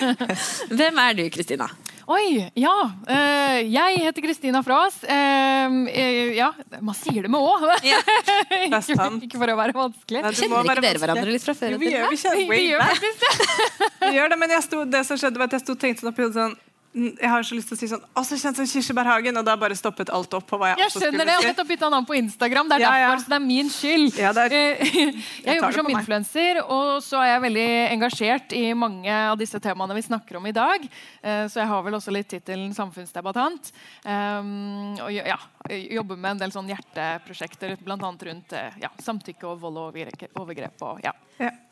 Hvem er du, Kristina? Oi, ja. eh, jeg heter Kristina Fraas. Eh, eh, ja, man sier det med å. Ja. Ikke, for å være vanskelig. Nei, Kjenner ikke dere vanskelig. hverandre litt fra før? Jo, vi gjør, vi Vi gjør faktisk det. Vi gjør det, men jeg sto, det som skjedde var at jeg sto og tenkte sånn, jeg har så lyst til å si sånn Å, så kjent som Kirsebærhagen. Og da bare stoppet alt opp på hva jeg, Jeg skjønner det. Si. nettopp bytta navn på Instagram. Det er Ja, ja. derfor, så det er min skyld. Ja, er- Eh, Jeg Jeg jobber som influenser, og så er jeg veldig engasjert i mange av disse temaene vi snakker om i dag. Eh, Så jeg har vel også litt tittelen samfunnsdebattant. Um, og ja, jobber med en del sånn hjerteprosjekter, bl.a. rundt eh, ja, samtykke og vold og overgrep. og, ja.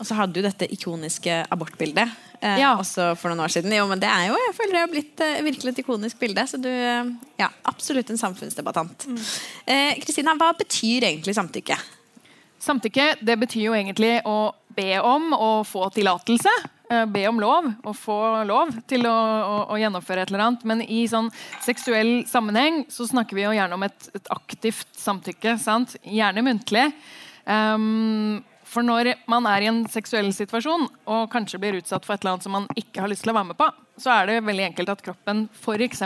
Og så hadde du dette ikoniske abortbildet eh, Ja. også for noen år siden. Jo, men det er jo, jeg føler det har blitt eh, virkelig et ikonisk bilde. Så du eh, ja, absolutt en samfunnsdebattant. Eh, Kristina, hva betyr egentlig samtykke? Samtykke det betyr jo egentlig å be om å få tillatelse. Eh, Be om lov, og få lov til å, å, å gjennomføre et eller annet. Men i sånn seksuell sammenheng så snakker vi jo gjerne om et, et aktivt samtykke. Sant? Gjerne muntlig. Um, for når man er i en seksuell situasjon og kanskje blir utsatt for et eller annet som man ikke har lyst til å være med på, så er det veldig enkelt at kroppen f.eks.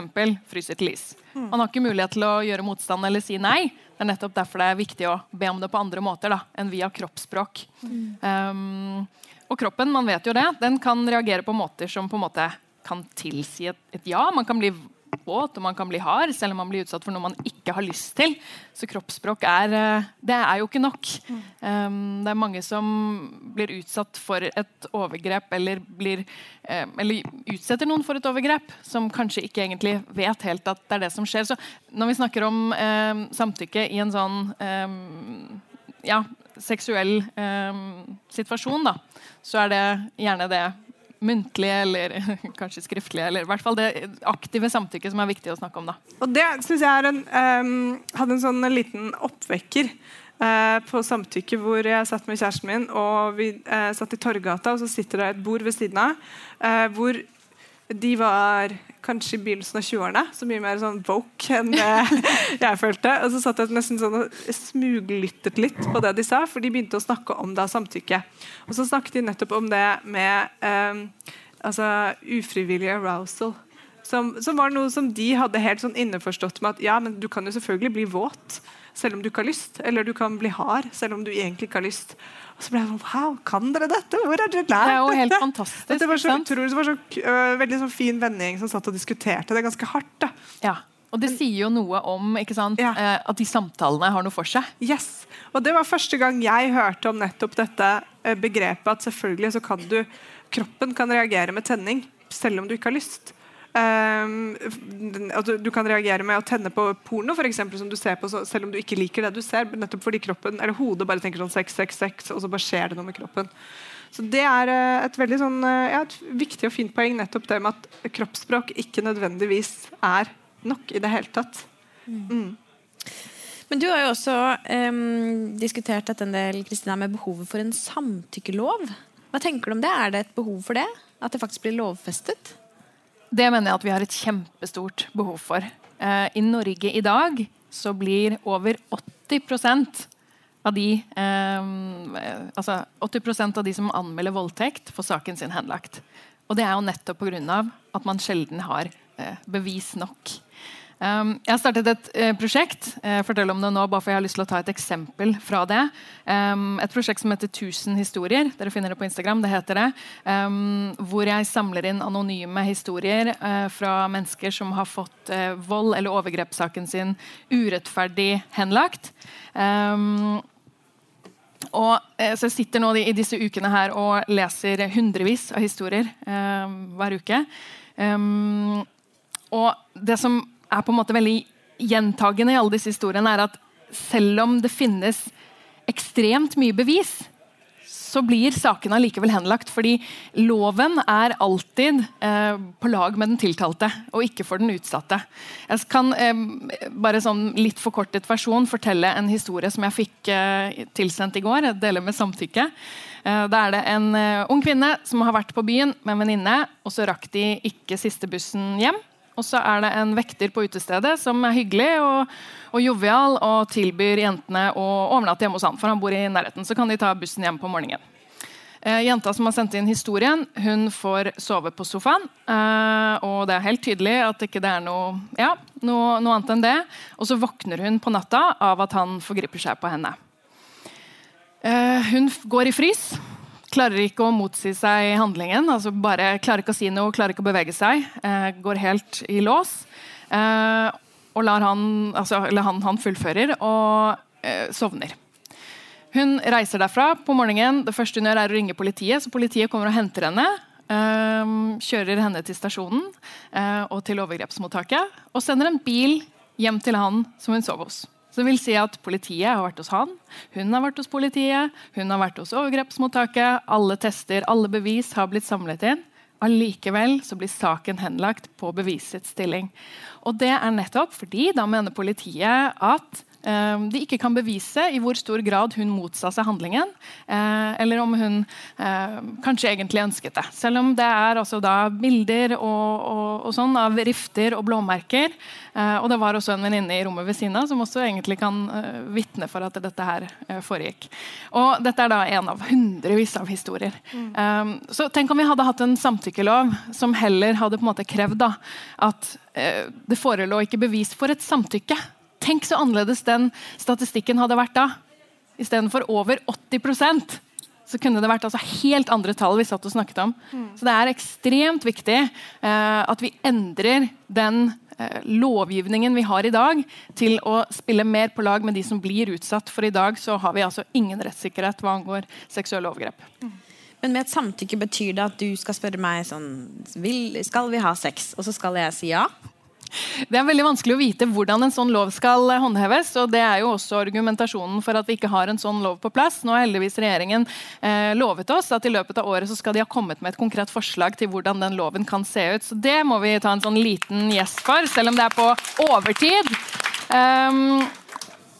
fryser til is. Man har ikke mulighet til å gjøre motstand eller si nei. Det er nettopp derfor det er viktig å be om det på andre måter da, enn via kroppsspråk. Um, og kroppen, man vet jo det, den kan reagere på måter som på en måte kan tilsi et, et ja. Man kan bli våt og man kan bli hard, selv om man blir utsatt for noe man ikke har lyst til. Så kroppsspråk er, eh, det er jo ikke nok. Um, det er mange som blir utsatt for et overgrep eller, blir, um, eller utsetter noen for et overgrep, som kanskje ikke egentlig vet helt at det er det som skjer. Så når vi snakker om um, samtykke i en sånn eh, ja, seksuell eh, situasjon, da, så er det gjerne det muntlige eller kanskje skriftlige, eller i hvert fall det aktive samtykket som er viktig å snakke om. da. Og det synes jeg en, ehm, hadde en sånn liten oppvekker eh, på samtykke hvor jeg satt med kjæresten min, og vi eh, satt i Torgata, og så sitter det et bord ved siden av, eh, hvor de var kanskje i begynnelsen av 20-årene, så mye mer sånn woke enn jeg følte. Og så satt jeg nesten sånn og smuglyttet litt på det de sa, for de begynte å snakke om da samtykke. Og så snakket de nettopp om det med um, altså, ufrivillig arousal. Som, som var noe som de hadde helt sånn innforstått med at ja, men du kan jo selvfølgelig bli våt selv om du ikke har lyst. Eller du kan bli hard selv om du egentlig ikke har lyst. Og så ble jeg sånn Wow, kan dere dette? Hvor har dere lært Det er jo helt fantastisk. Det var så utrolig, det var så øh, veldig sånn fin vending som satt og diskuterte det ganske hardt. da. Ja. Og det sier jo noe om sant, Ja. eh, at de samtalene har noe for seg. Yes. Og det var første gang jeg hørte om nettopp dette eh, begrepet at selvfølgelig så kan du Kroppen kan reagere med tenning selv om du ikke har lyst. Um, at du, kan reagere med å tenne på porno, for eksempel, som du ser på, så, selv om du ikke liker det du ser. Nettopp fordi kroppen, eller hodet bare tenker sånn sex, sex, sex, og så bare skjer det noe med kroppen. Så Det er eh, et veldig sånn, eh, ja, et viktig og fint poeng, nettopp det med at kroppsspråk ikke nødvendigvis er nok i det hele tatt. Men du har jo også um, diskutert dette en del Kristina, med behovet for en samtykkelov. Hva tenker du om det? Er det et behov for det? At det faktisk blir lovfestet? Det mener jeg at vi har et kjempestort behov for. Eh, I Norge i dag så blir over 80% av de eh, altså 80% av de som anmelder voldtekt, får saken sin henlagt. Og det er jo nettopp pga. at man sjelden har eh, bevis nok. Um, jeg har startet et eh, prosjekt Jeg fortell om det nå, bare for jeg har lyst til å ta et eksempel fra det. Um, et prosjekt som heter 1000 historier. Dere finner det på Instagram. det heter det. Um, hvor jeg samler inn anonyme historier eh, fra mennesker som har fått eh, vold eller overgrepssaken sin urettferdig henlagt. Og, eh, så jeg sitter nå i disse ukene her og leser hundrevis av historier eh, hver uke. Og det som er på en måte veldig gjentagende i alle disse historiene, er at selv om det finnes ekstremt mye bevis, så blir sakene allikevel henlagt. Fordi loven er alltid eh, på lag med den tiltalte, og ikke for den utsatte. Jeg kan eh, bare sånn litt forkortet versjon fortelle en historie som jeg fikk eh, tilsendt i går. Jeg deler med samtykke. Eh, da er det en eh, ung kvinne som har vært på byen med en venninne, og så rakk de ikke siste bussen hjem. Og så er det en vekter på utestedet som er hyggelig og, og jovial og tilbyr jentene å overnatte hjemme hos han, for han bor i nærheten. Så kan de ta bussen hjem på morgenen. Eh, jenta som har sendt inn historien, hun får sove på sofaen. Eh, og det er helt tydelig at ikke det er noe, ja, noe, noe annet enn det. Og så våkner hun på natta av at han forgriper seg på henne. Eh, hun går i frys klarer ikke å motsi seg handlingen. altså bare Klarer ikke å si noe, klarer ikke å bevege seg. Eh, går helt i lås. Eh, og lar han, altså, han, han fullfører og eh, sovner. Hun reiser derfra på morgenen. Det første hun gjør er å ringe politiet. så politiet kommer og henter henne. Eh, kjører henne til stasjonen eh, og til overgrepsmottaket. Og sender en bil hjem til han som hun sov hos. Så det vil si at Politiet har vært hos han, hun har vært hos politiet, hun har vært hos overgrepsmottaket. Alle tester, alle bevis har blitt samlet inn. Allikevel så blir saken henlagt på bevisets stilling. Og det er nettopp fordi da mener politiet at de ikke kan bevise i hvor stor grad hun motsa seg handlingen, eh, eller om hun eh, kanskje egentlig ønsket det. Selv om det er altså bilder og, og, og sånn av rifter og blåmerker. Eh, og det var også en venninne i rommet ved siden av som også egentlig kan eh, vitne for at dette her foregikk. Og dette er da en av hundrevis av historier. Mm. Um, så tenk om vi hadde hatt en samtykkelov som heller hadde på en måte krevd da, at det forelå ikke bevis for et samtykke. Tenk så annerledes den statistikken hadde vært da. Istedenfor over 80% så kunne det vært altså helt andre tall vi satt og snakket om. Mm. Så det er ekstremt viktig uh, at vi endrer den uh, lovgivningen vi har i dag, til å spille mer på lag med de som blir utsatt. For i dag så har vi altså ingen rettssikkerhet hva angår seksuelle overgrep. Mm. Men med et samtykke betyr det at du skal spørre meg sånn Skal vi ha sex? Og så skal jeg si ja? Det er veldig vanskelig å vite hvordan en sånn lov skal eh, håndheves. og Det er jo også argumentasjonen for at vi ikke har en sånn lov på plass. Nå har heldigvis regjeringen eh, lovet oss at i løpet av året så skal de ha kommet med et konkret forslag til hvordan den loven kan se ut. Så Det må vi ta en sånn liten gjest for, selv om det er på overtid. Um,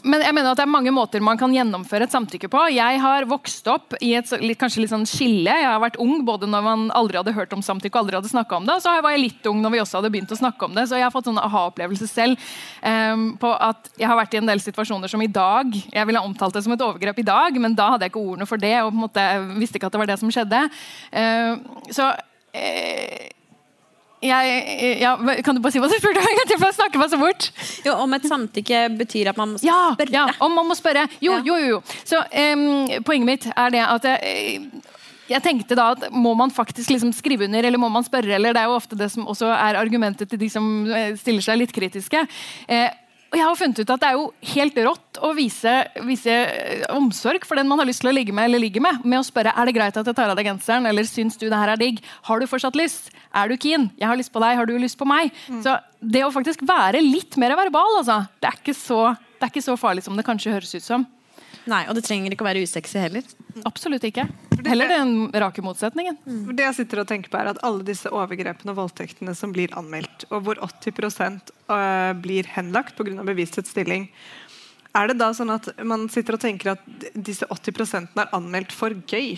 men jeg mener at det er mange måter man kan gjennomføre et samtykke på. Jeg har vokst opp i et kanskje litt sånn skille. Jeg har vært ung både når man aldri hadde hørt om samtykke og aldri hadde snakka om det, og så var jeg litt ung når vi også hadde begynt å snakke om det. Så jeg har fått sånn aha-opplevelse selv um, på at jeg har vært i en del situasjoner som i dag Jeg ville omtalt det som et overgrep i dag, men da hadde jeg ikke ordene for det og på en måte visste ikke at det var det som skjedde. Uh, så uh, jeg, ja, kan du bare si hva du spurte om? Jeg snakker meg så bort. Jo, om et samtykke betyr at man må spørre? Ja, om man må spørre. Jo, jo, jo. Så um, Poenget mitt er det at jeg, jeg tenkte da at Må man faktisk liksom skrive under, eller må man spørre? eller Det er jo ofte det som også er argumentet til de som eh, stiller seg litt kritiske. Eh, og jeg har funnet ut at Det er jo helt rått å vise, vise, eh, omsorg for den man har lyst til å ligge med. eller ligge med, med å spørre er det greit at jeg tar av deg genseren, eller syns du det her er digg. Har du fortsatt lyst? Er du keen? Jeg har lyst på deg. Har du lyst på meg? Mm. Så Det å faktisk være litt mer verbal, altså, det, er så, det er ikke så farlig som det kanskje høres ut som. Nei, Og det trenger ikke å være usexy heller. Absolutt ikke. Heller den rake motsetningen. Mm. Det jeg sitter og tenker på er at Alle disse overgrepene og voldtektene som blir anmeldt, og hvor 80% øh, blir henlagt pga. bevisets stilling, er det da sånn at man sitter og tenker at disse 80% er anmeldt for gøy?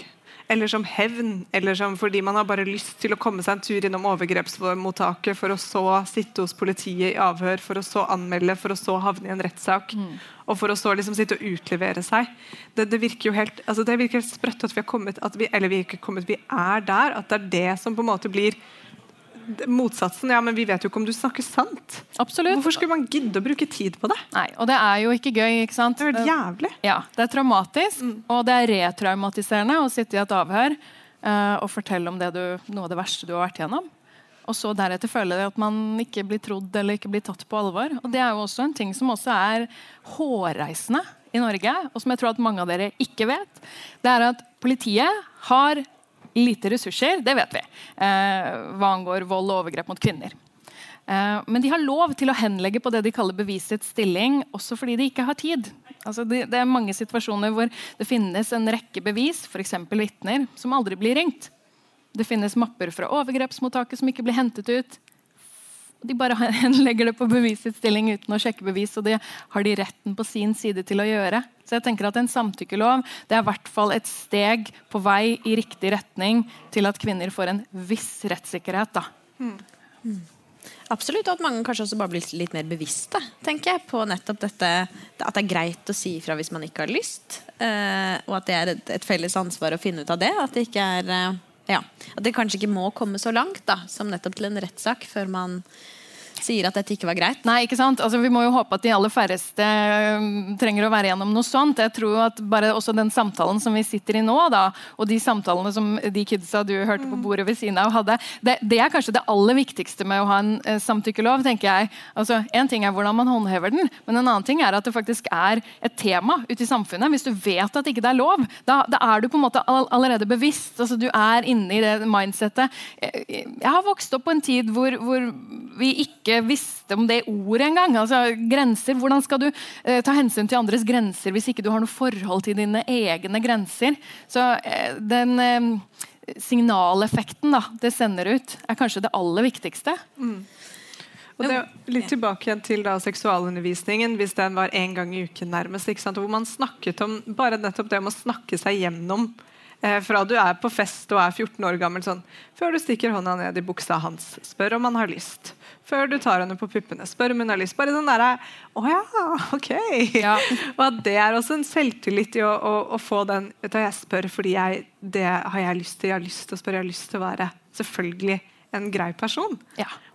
Eller som hevn, eller som fordi man har bare lyst til å komme seg en tur innom overgrepsmottaket for å så sitte hos politiet i avhør, for å så anmelde, for å så havne i en rettssak. Mm. Og for å så liksom sitte og utlevere seg. Det, det virker jo helt altså det virker helt sprøtt at vi har kommet at vi, Eller vi ikke kommet, vi er der. At det er det som på en måte blir motsatsen. Ja, men vi vet jo ikke om du snakker sant. Absolutt. Hvorfor skulle man gidde å bruke tid på det? Nei, og det er jo ikke gøy, ikke sant? Det er jævlig. Ja, det er traumatisk, og det er retraumatiserende å sitte i et avhør uh, og fortelle om det du, noe av det verste du har vært gjennom. Og så deretter føle at man ikke blir trodd eller ikke blir tatt på alvor. Og Det er jo også en ting som også er hårreisende i Norge, og som jeg tror at mange av dere ikke vet. Det er at politiet har lite ressurser, det vet vi, eh, hva angår vold og overgrep mot kvinner. Eh, Men de har lov til å henlegge på det de kaller bevisets stilling, også fordi de ikke har tid. Altså det, det er mange situasjoner hvor det finnes en rekke bevis, f.eks. vitner, som aldri blir ringt. Det finnes mapper fra overgrepsmottaket som ikke blir hentet ut. De bare henlegger det på bevisutstilling uten å sjekke bevis, og det har de retten på sin side til å gjøre. Så jeg tenker at En samtykkelov det er i hvert fall et steg på vei i riktig retning til at kvinner får en viss rettssikkerhet. da. Absolutt, og at mange kanskje også bare blir litt mer bevisste tenker jeg, på nettopp dette at det er greit å si ifra hvis man ikke har lyst. eh, og at det er et felles ansvar å finne ut av det. At det ikke er eh, ja, at det kanskje ikke må komme så langt da, som nettopp til en rettssak før man sier at dette ikke var greit. Nei, ikke sant? Altså, Vi må jo håpe at de aller færreste trenger å være gjennom noe sånt. Jeg tror at bare også den samtalen som vi sitter i nå, da, og de samtalene som de kidsa du hørte på bordet ved siden av hadde, det, det er kanskje det aller viktigste med å ha en eh, samtykkelov. tenker jeg. Altså, En ting er hvordan man håndhever den, men en annen ting er at det faktisk er et tema ute i samfunnet. Hvis du vet at ikke det er lov, da, da er du på en måte all, allerede bevisst. altså Du er inne i det mindsettet. Jeg, jeg har vokst opp på en tid hvor, hvor vi ikke visste om det ordet engang. Altså, grenser. Hvordan skal du eh, ta hensyn til andres grenser hvis ikke du har noe forhold til dine egne grenser? Så eh, den eh, signaleffekten da, det sender ut, er kanskje det aller viktigste. Og det er litt tilbake igjen til da, seksualundervisningen, hvis den var én gang i uken nærmest. ikke sant? Hvor man snakket om bare nettopp det om å snakke seg gjennom eh, fra du er på fest og er 14 år gammel sånn Før du stikker hånda ned i buksa hans, spør om han har lyst. Før du tar henne på puppene, spør om hun har lyst. Bare sånn derre Å ja, ok. og at det er også en selvtillit i å, å, å få den vet du, Jeg spør fordi jeg, det har jeg lyst til. Jeg har lyst til å spørre, jeg har lyst til å være selvfølgelig en grei person.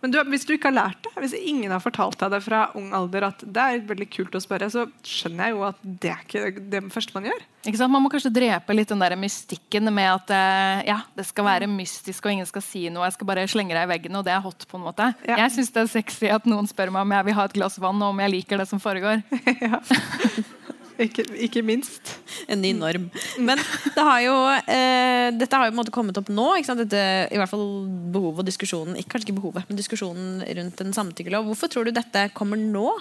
Men du, hvis du ikke har lært det, hvis ingen har fortalt deg det fra ung alder at det er veldig kult å spørre, så skjønner jeg jo at det er ikke det første man gjør. Ikke sant? Man må kanskje drepe litt den der mystikken med at eh, ja, det skal være mystisk og ingen skal si noe. Jeg skal bare slenge deg i veggen, og det er hot. på en måte. Jeg syns det er sexy at noen spør meg om jeg vil ha et glass vann, og om jeg liker det som foregår. Ikke, ikke minst. En ny norm. Men det har jo, eh, dette har jo på en måte kommet opp nå. Ikke sant? Dette, I hvert fall behovet og diskusjonen ikke, Kanskje ikke behovet, men diskusjonen rundt en samtykkelov. Hvorfor tror du dette kommer nå?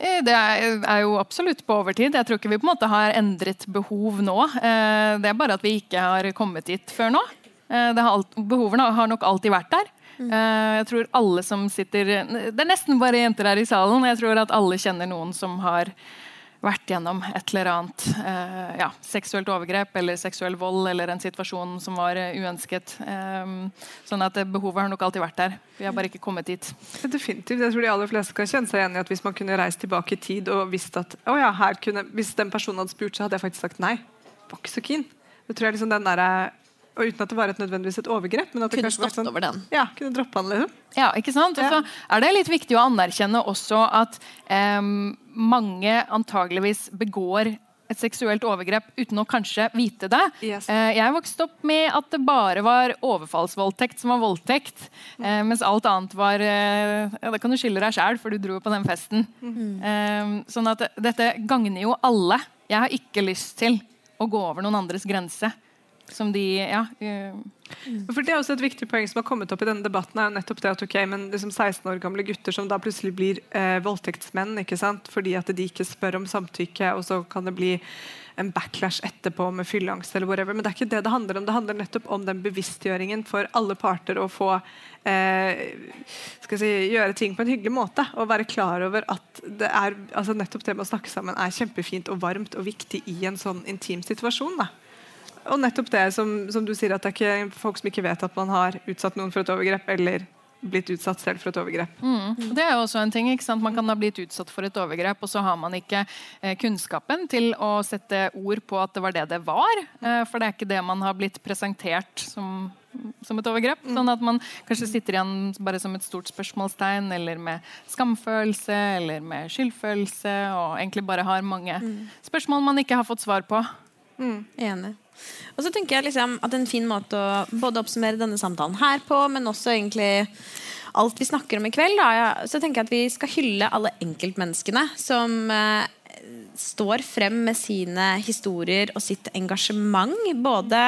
Eh, Det er, jo absolutt på overtid. Jeg tror ikke vi på en måte har endret behov nå. Eh, Det er bare at vi ikke har kommet dit før nå. Eh, Det har alt, behovene har nok alltid vært der. Eh, Jeg tror alle som sitter Det er nesten bare jenter her i salen. Jeg tror at alle kjenner noen som har vært gjennom et eller annet eh, ja, seksuelt overgrep eller seksuell vold eller en situasjon som var eh, uønsket. Eh, sånn at behovet har nok alltid vært der. Vi har bare ikke kommet dit. Definitivt. Jeg tror de aller fleste kan kjenne seg igjen i at hvis man kunne reist tilbake i tid og visst at å ja, kunne, hvis den personen hadde spurt, så hadde jeg faktisk sagt nei. Var ikke så keen. Det tror jeg liksom den der, og Uten at det var et nødvendigvis et overgrep. Men at det Kunne kanskje var sånn, over den. Ja, kunne droppa den, liksom. Ja, ikke sant? Og så er det litt viktig å anerkjenne også at eh, mange antageligvis begår et seksuelt overgrep uten å kanskje vite det. Yes. Eh, jeg vokste opp med at det bare var overfallsvoldtekt som var voldtekt. eh, mens alt annet var eh, ja, Det kan du skylde deg sjæl, for du dro på den festen. Eh, sånn at dette gagner jo alle. Jeg har ikke lyst til å gå over noen andres grense. Som de Ja. eh, For Det er også et viktig poeng som har kommet opp i denne debatten. er jo nettopp det at ok, men liksom 16 år gamle gutter som da plutselig blir eh, voldtektsmenn ikke sant? fordi at de ikke spør om samtykke, og så kan det bli en backlash etterpå med fylleangst eller whatever. Men det er ikke det det handler om. Det handler nettopp om den bevisstgjøringen for alle parter å få eh, skal si, gjøre ting på en hyggelig måte. Og være klar over at det er altså nettopp det med å snakke sammen er kjempefint og varmt og viktig i en sånn intim situasjon. da. Og nettopp det som, som du sier, at det er ikke folk som ikke vet at man har utsatt noen for et overgrep, eller blitt utsatt selv for et overgrep. Mm. Det er jo også en ting, ikke sant? Man kan ha blitt utsatt for et overgrep, og så har man ikke eh, kunnskapen til å sette ord på at det var det det var. Eh, for det er ikke det man har blitt presentert som som et overgrep. Sånn at man kanskje sitter igjen bare som et stort spørsmålstegn, eller med skamfølelse, eller med skyldfølelse, og egentlig bare har mange spørsmål man ikke har fått svar på. Enig. Og så tenker jeg liksom at en fin måte å både oppsummere denne samtalen her på, men også egentlig alt vi snakker om i kveld, da, så tenker jeg at vi skal hylle alle enkeltmenneskene som eh, står frem med sine historier og sitt engasjement. Både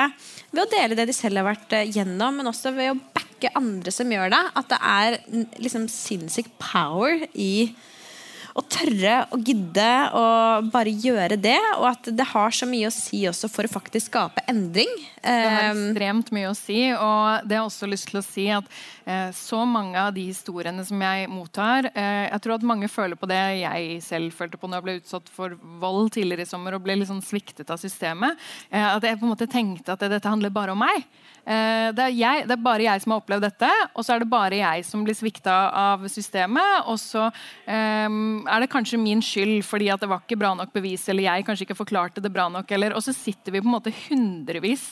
ved å dele det de selv har vært eh, gjennom, men også ved å backe andre som gjør det. At det er liksom sinnssyk power i å tørre å gidde å bare gjøre det, og at det har så mye å si også for å faktisk skape endring. Det har Um, ekstremt mye å si. Og det har også lyst til å si at eh, så mange av de historiene som jeg mottar eh, Jeg tror at mange føler på det jeg selv følte på når jeg ble utsatt for vold tidligere i sommer og ble sånn sviktet av systemet. Eh, at jeg på en måte tenkte at dette handler bare om meg. Eh, det, er jeg, det er bare jeg som har opplevd dette, og så er det bare jeg som blir svikta av systemet. Og så eh, er det kanskje min skyld fordi at det var ikke bra nok bevis, eller jeg kanskje ikke forklarte det bra nok. Eller, og så sitter vi på en måte hundrevis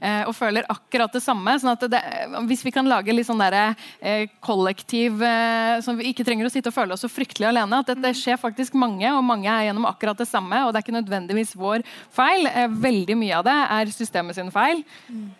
eh, og føler akkurat det samme. sånn at det, Hvis vi kan lage litt sånn der, eh, kollektiv eh, som vi ikke trenger å sitte og føle oss så fryktelig alene. At dette skjer faktisk mange, og mange er gjennom akkurat det samme. Og det er ikke nødvendigvis vår feil. Veldig mye av det er systemet sin feil.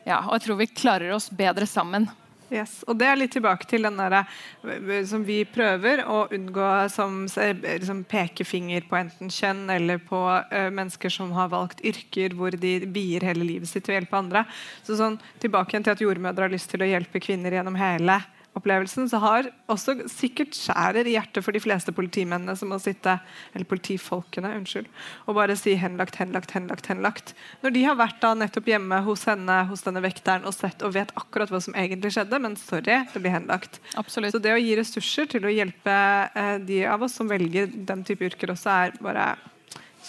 Ja, og jeg tror vi klarer oss bedre sammen. Yes. Og det er litt tilbake til den der, eh, som vi prøver å unngå som liksom pekefinger på enten kjønn eller på uh, mennesker som har valgt yrker hvor de bier hele livet sitt til å hjelpe andre. Så sånn, tilbake igjen til at jordmødre har lyst til å hjelpe kvinner gjennom hele opplevelsen, så har også sikkert skjærer i hjertet for de fleste politimennene som må sitte eller politifolkene, unnskyld, og bare si 'henlagt, henlagt, henlagt'. henlagt. Når de har vært da nettopp hjemme hos henne, hos denne vekteren og sett og vet akkurat hva som egentlig skjedde, men sorry, det blir henlagt. Absolutt. Så det å gi ressurser til å hjelpe eh, de av oss som velger den type yrker også, er bare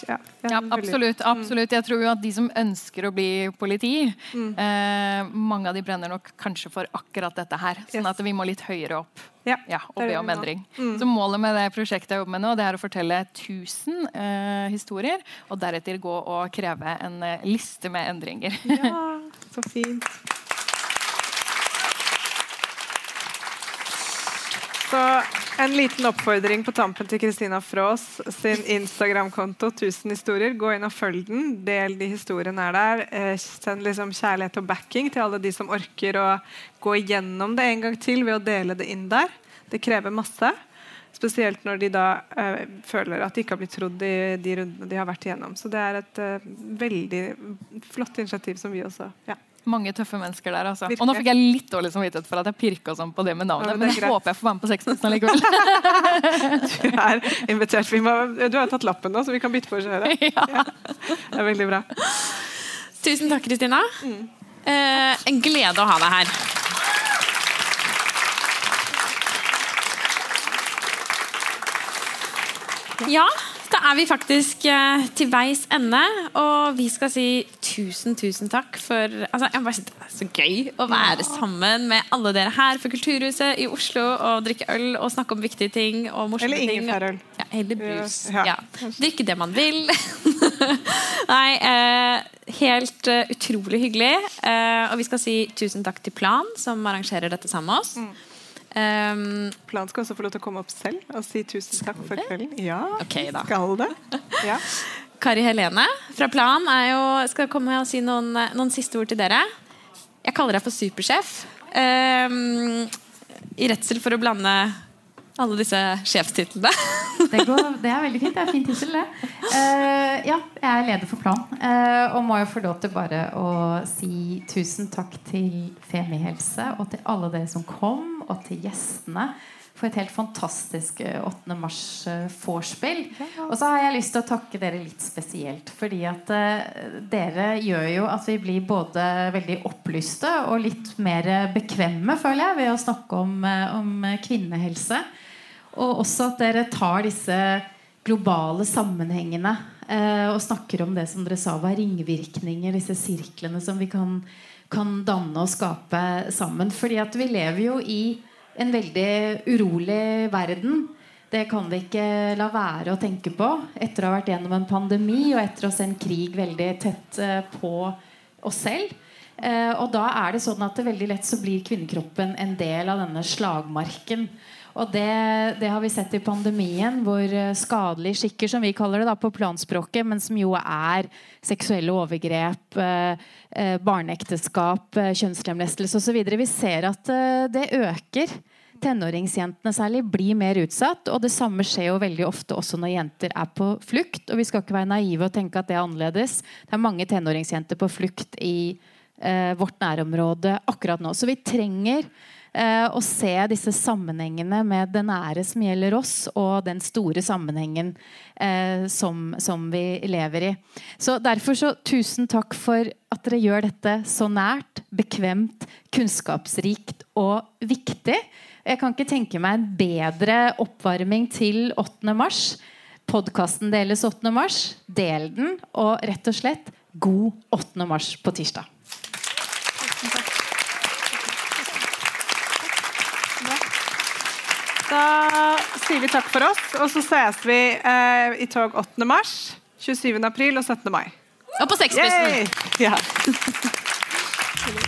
ja, Ja, absolutt. absolutt. Jeg tror jo at de som ønsker å bli politi, eh, mange av de brenner nok kanskje for akkurat dette her. Sånn Yes. at vi må litt høyere opp Ja, ja, og be om endring. Mm. Så målet med det prosjektet jeg jobber med nå, det er å fortelle 1000 eh, historier, og deretter gå og kreve en eh, liste med endringer. Ja, så fint. Så en liten oppfordring på tampen til Kristina Frås sin Instagram-konto 1000 historier. Gå inn og følg den. Del de historiene er der. Eh, send liksom kjærlighet og backing til alle de som orker å gå igjennom det en gang til ved å dele det inn der. Det krever masse. Spesielt når de da eh, føler at de ikke har blitt trodd i de rundene de har vært igjennom. Så det er et eh, veldig flott initiativ som vi også ja. Mange tøffe mennesker der. altså. Virkelig. Og nå fikk jeg litt dårlig samvittighet for at jeg pirka sånn på det med navnet, Ja, men men, det jeg greit. håper jeg får være med på 6000 likevel. Du er invitert. Vi må, du har tatt lappen nå, så vi kan bytte på å kjøre. Ja. Det er veldig bra. Tusen takk, Kristina. Eh, en glede å ha deg her. Ja, da er vi faktisk eh, til veis ende, og vi skal si tusen, tusen takk for altså, jeg bare synes Det er så gøy å være sammen med alle dere her for Kulturhuset i Oslo og drikke øl og snakke om viktige ting og morsomme Eller ingefærøl. Ja, eller brus. Ja. Ja. Drikke det man vil. Nei, eh, helt uh, utrolig hyggelig. Eh, og vi skal si tusen takk til Plan, som arrangerer dette sammen med oss. Um, Plan skal også få lov til å komme opp selv og si tusen takk for kvelden. Ja, okay, da. skal det. Ja. Kari Helene fra Plan er jo, skal komme og si noen, noen siste ord til dere. Jeg kaller deg for supersjef. Um, I redsel for å blande alle disse sjefstitlene. Det, går, det er veldig fint. Det er en fin tittel, det. Uh, ja, jeg er leder for Plan. Uh, og må jo få lov til bare å si tusen takk til Femihelse og til alle dere som kom, og til gjestene. For et helt fantastisk eh, 8. mars eh, vorspiel. Og så har jeg lyst til å takke dere litt spesielt. Fordi at eh, dere gjør jo at vi blir både veldig opplyste og litt mer bekvemme, føler jeg, ved å snakke om, eh, om kvinnehelse. Og også at dere tar disse globale sammenhengene eh, og snakker om det som dere sa var ringvirkninger, disse sirklene som vi kan, kan danne og skape sammen. Fordi at vi lever jo i en veldig urolig verden. Det kan vi ikke la være å tenke på etter å ha vært gjennom en pandemi og etter å se en krig veldig tett eh, på oss selv. Eh, og da er det sånn at det veldig lett så blir kvinnekroppen en del av denne slagmarken. Og det, det har vi sett i pandemien, hvor eh, skadelige skikker, som vi kaller det da på planspråket, men som jo er seksuelle overgrep, eh, eh, barneekteskap, kjønnslemlestelse osv. Vi ser at det øker. Tenåringsjentene særlig blir mer utsatt. Og det samme skjer jo veldig ofte også når jenter er på flukt. Og vi skal ikke være naive og tenke at det er annerledes. Det er mange tenåringsjenter på flukt i eh, vårt nærområde akkurat nå. Så vi trenger eh, å se disse sammenhengene med det nære som gjelder oss, og den store sammenhengen eh, som, som vi lever i. Så Derfor så tusen takk for at dere gjør dette så nært, bekvemt, kunnskapsrikt og viktig. Jeg kan ikke tenke meg en bedre oppvarming til 8. mars. Podkasten deles 8. mars. Del den, og rett og slett god 8. mars på tirsdag. Da sier vi takk for oss, og så ses vi eh, i tog 8. mars, 27. april og 17. mai. Og på sexbussen. Ja.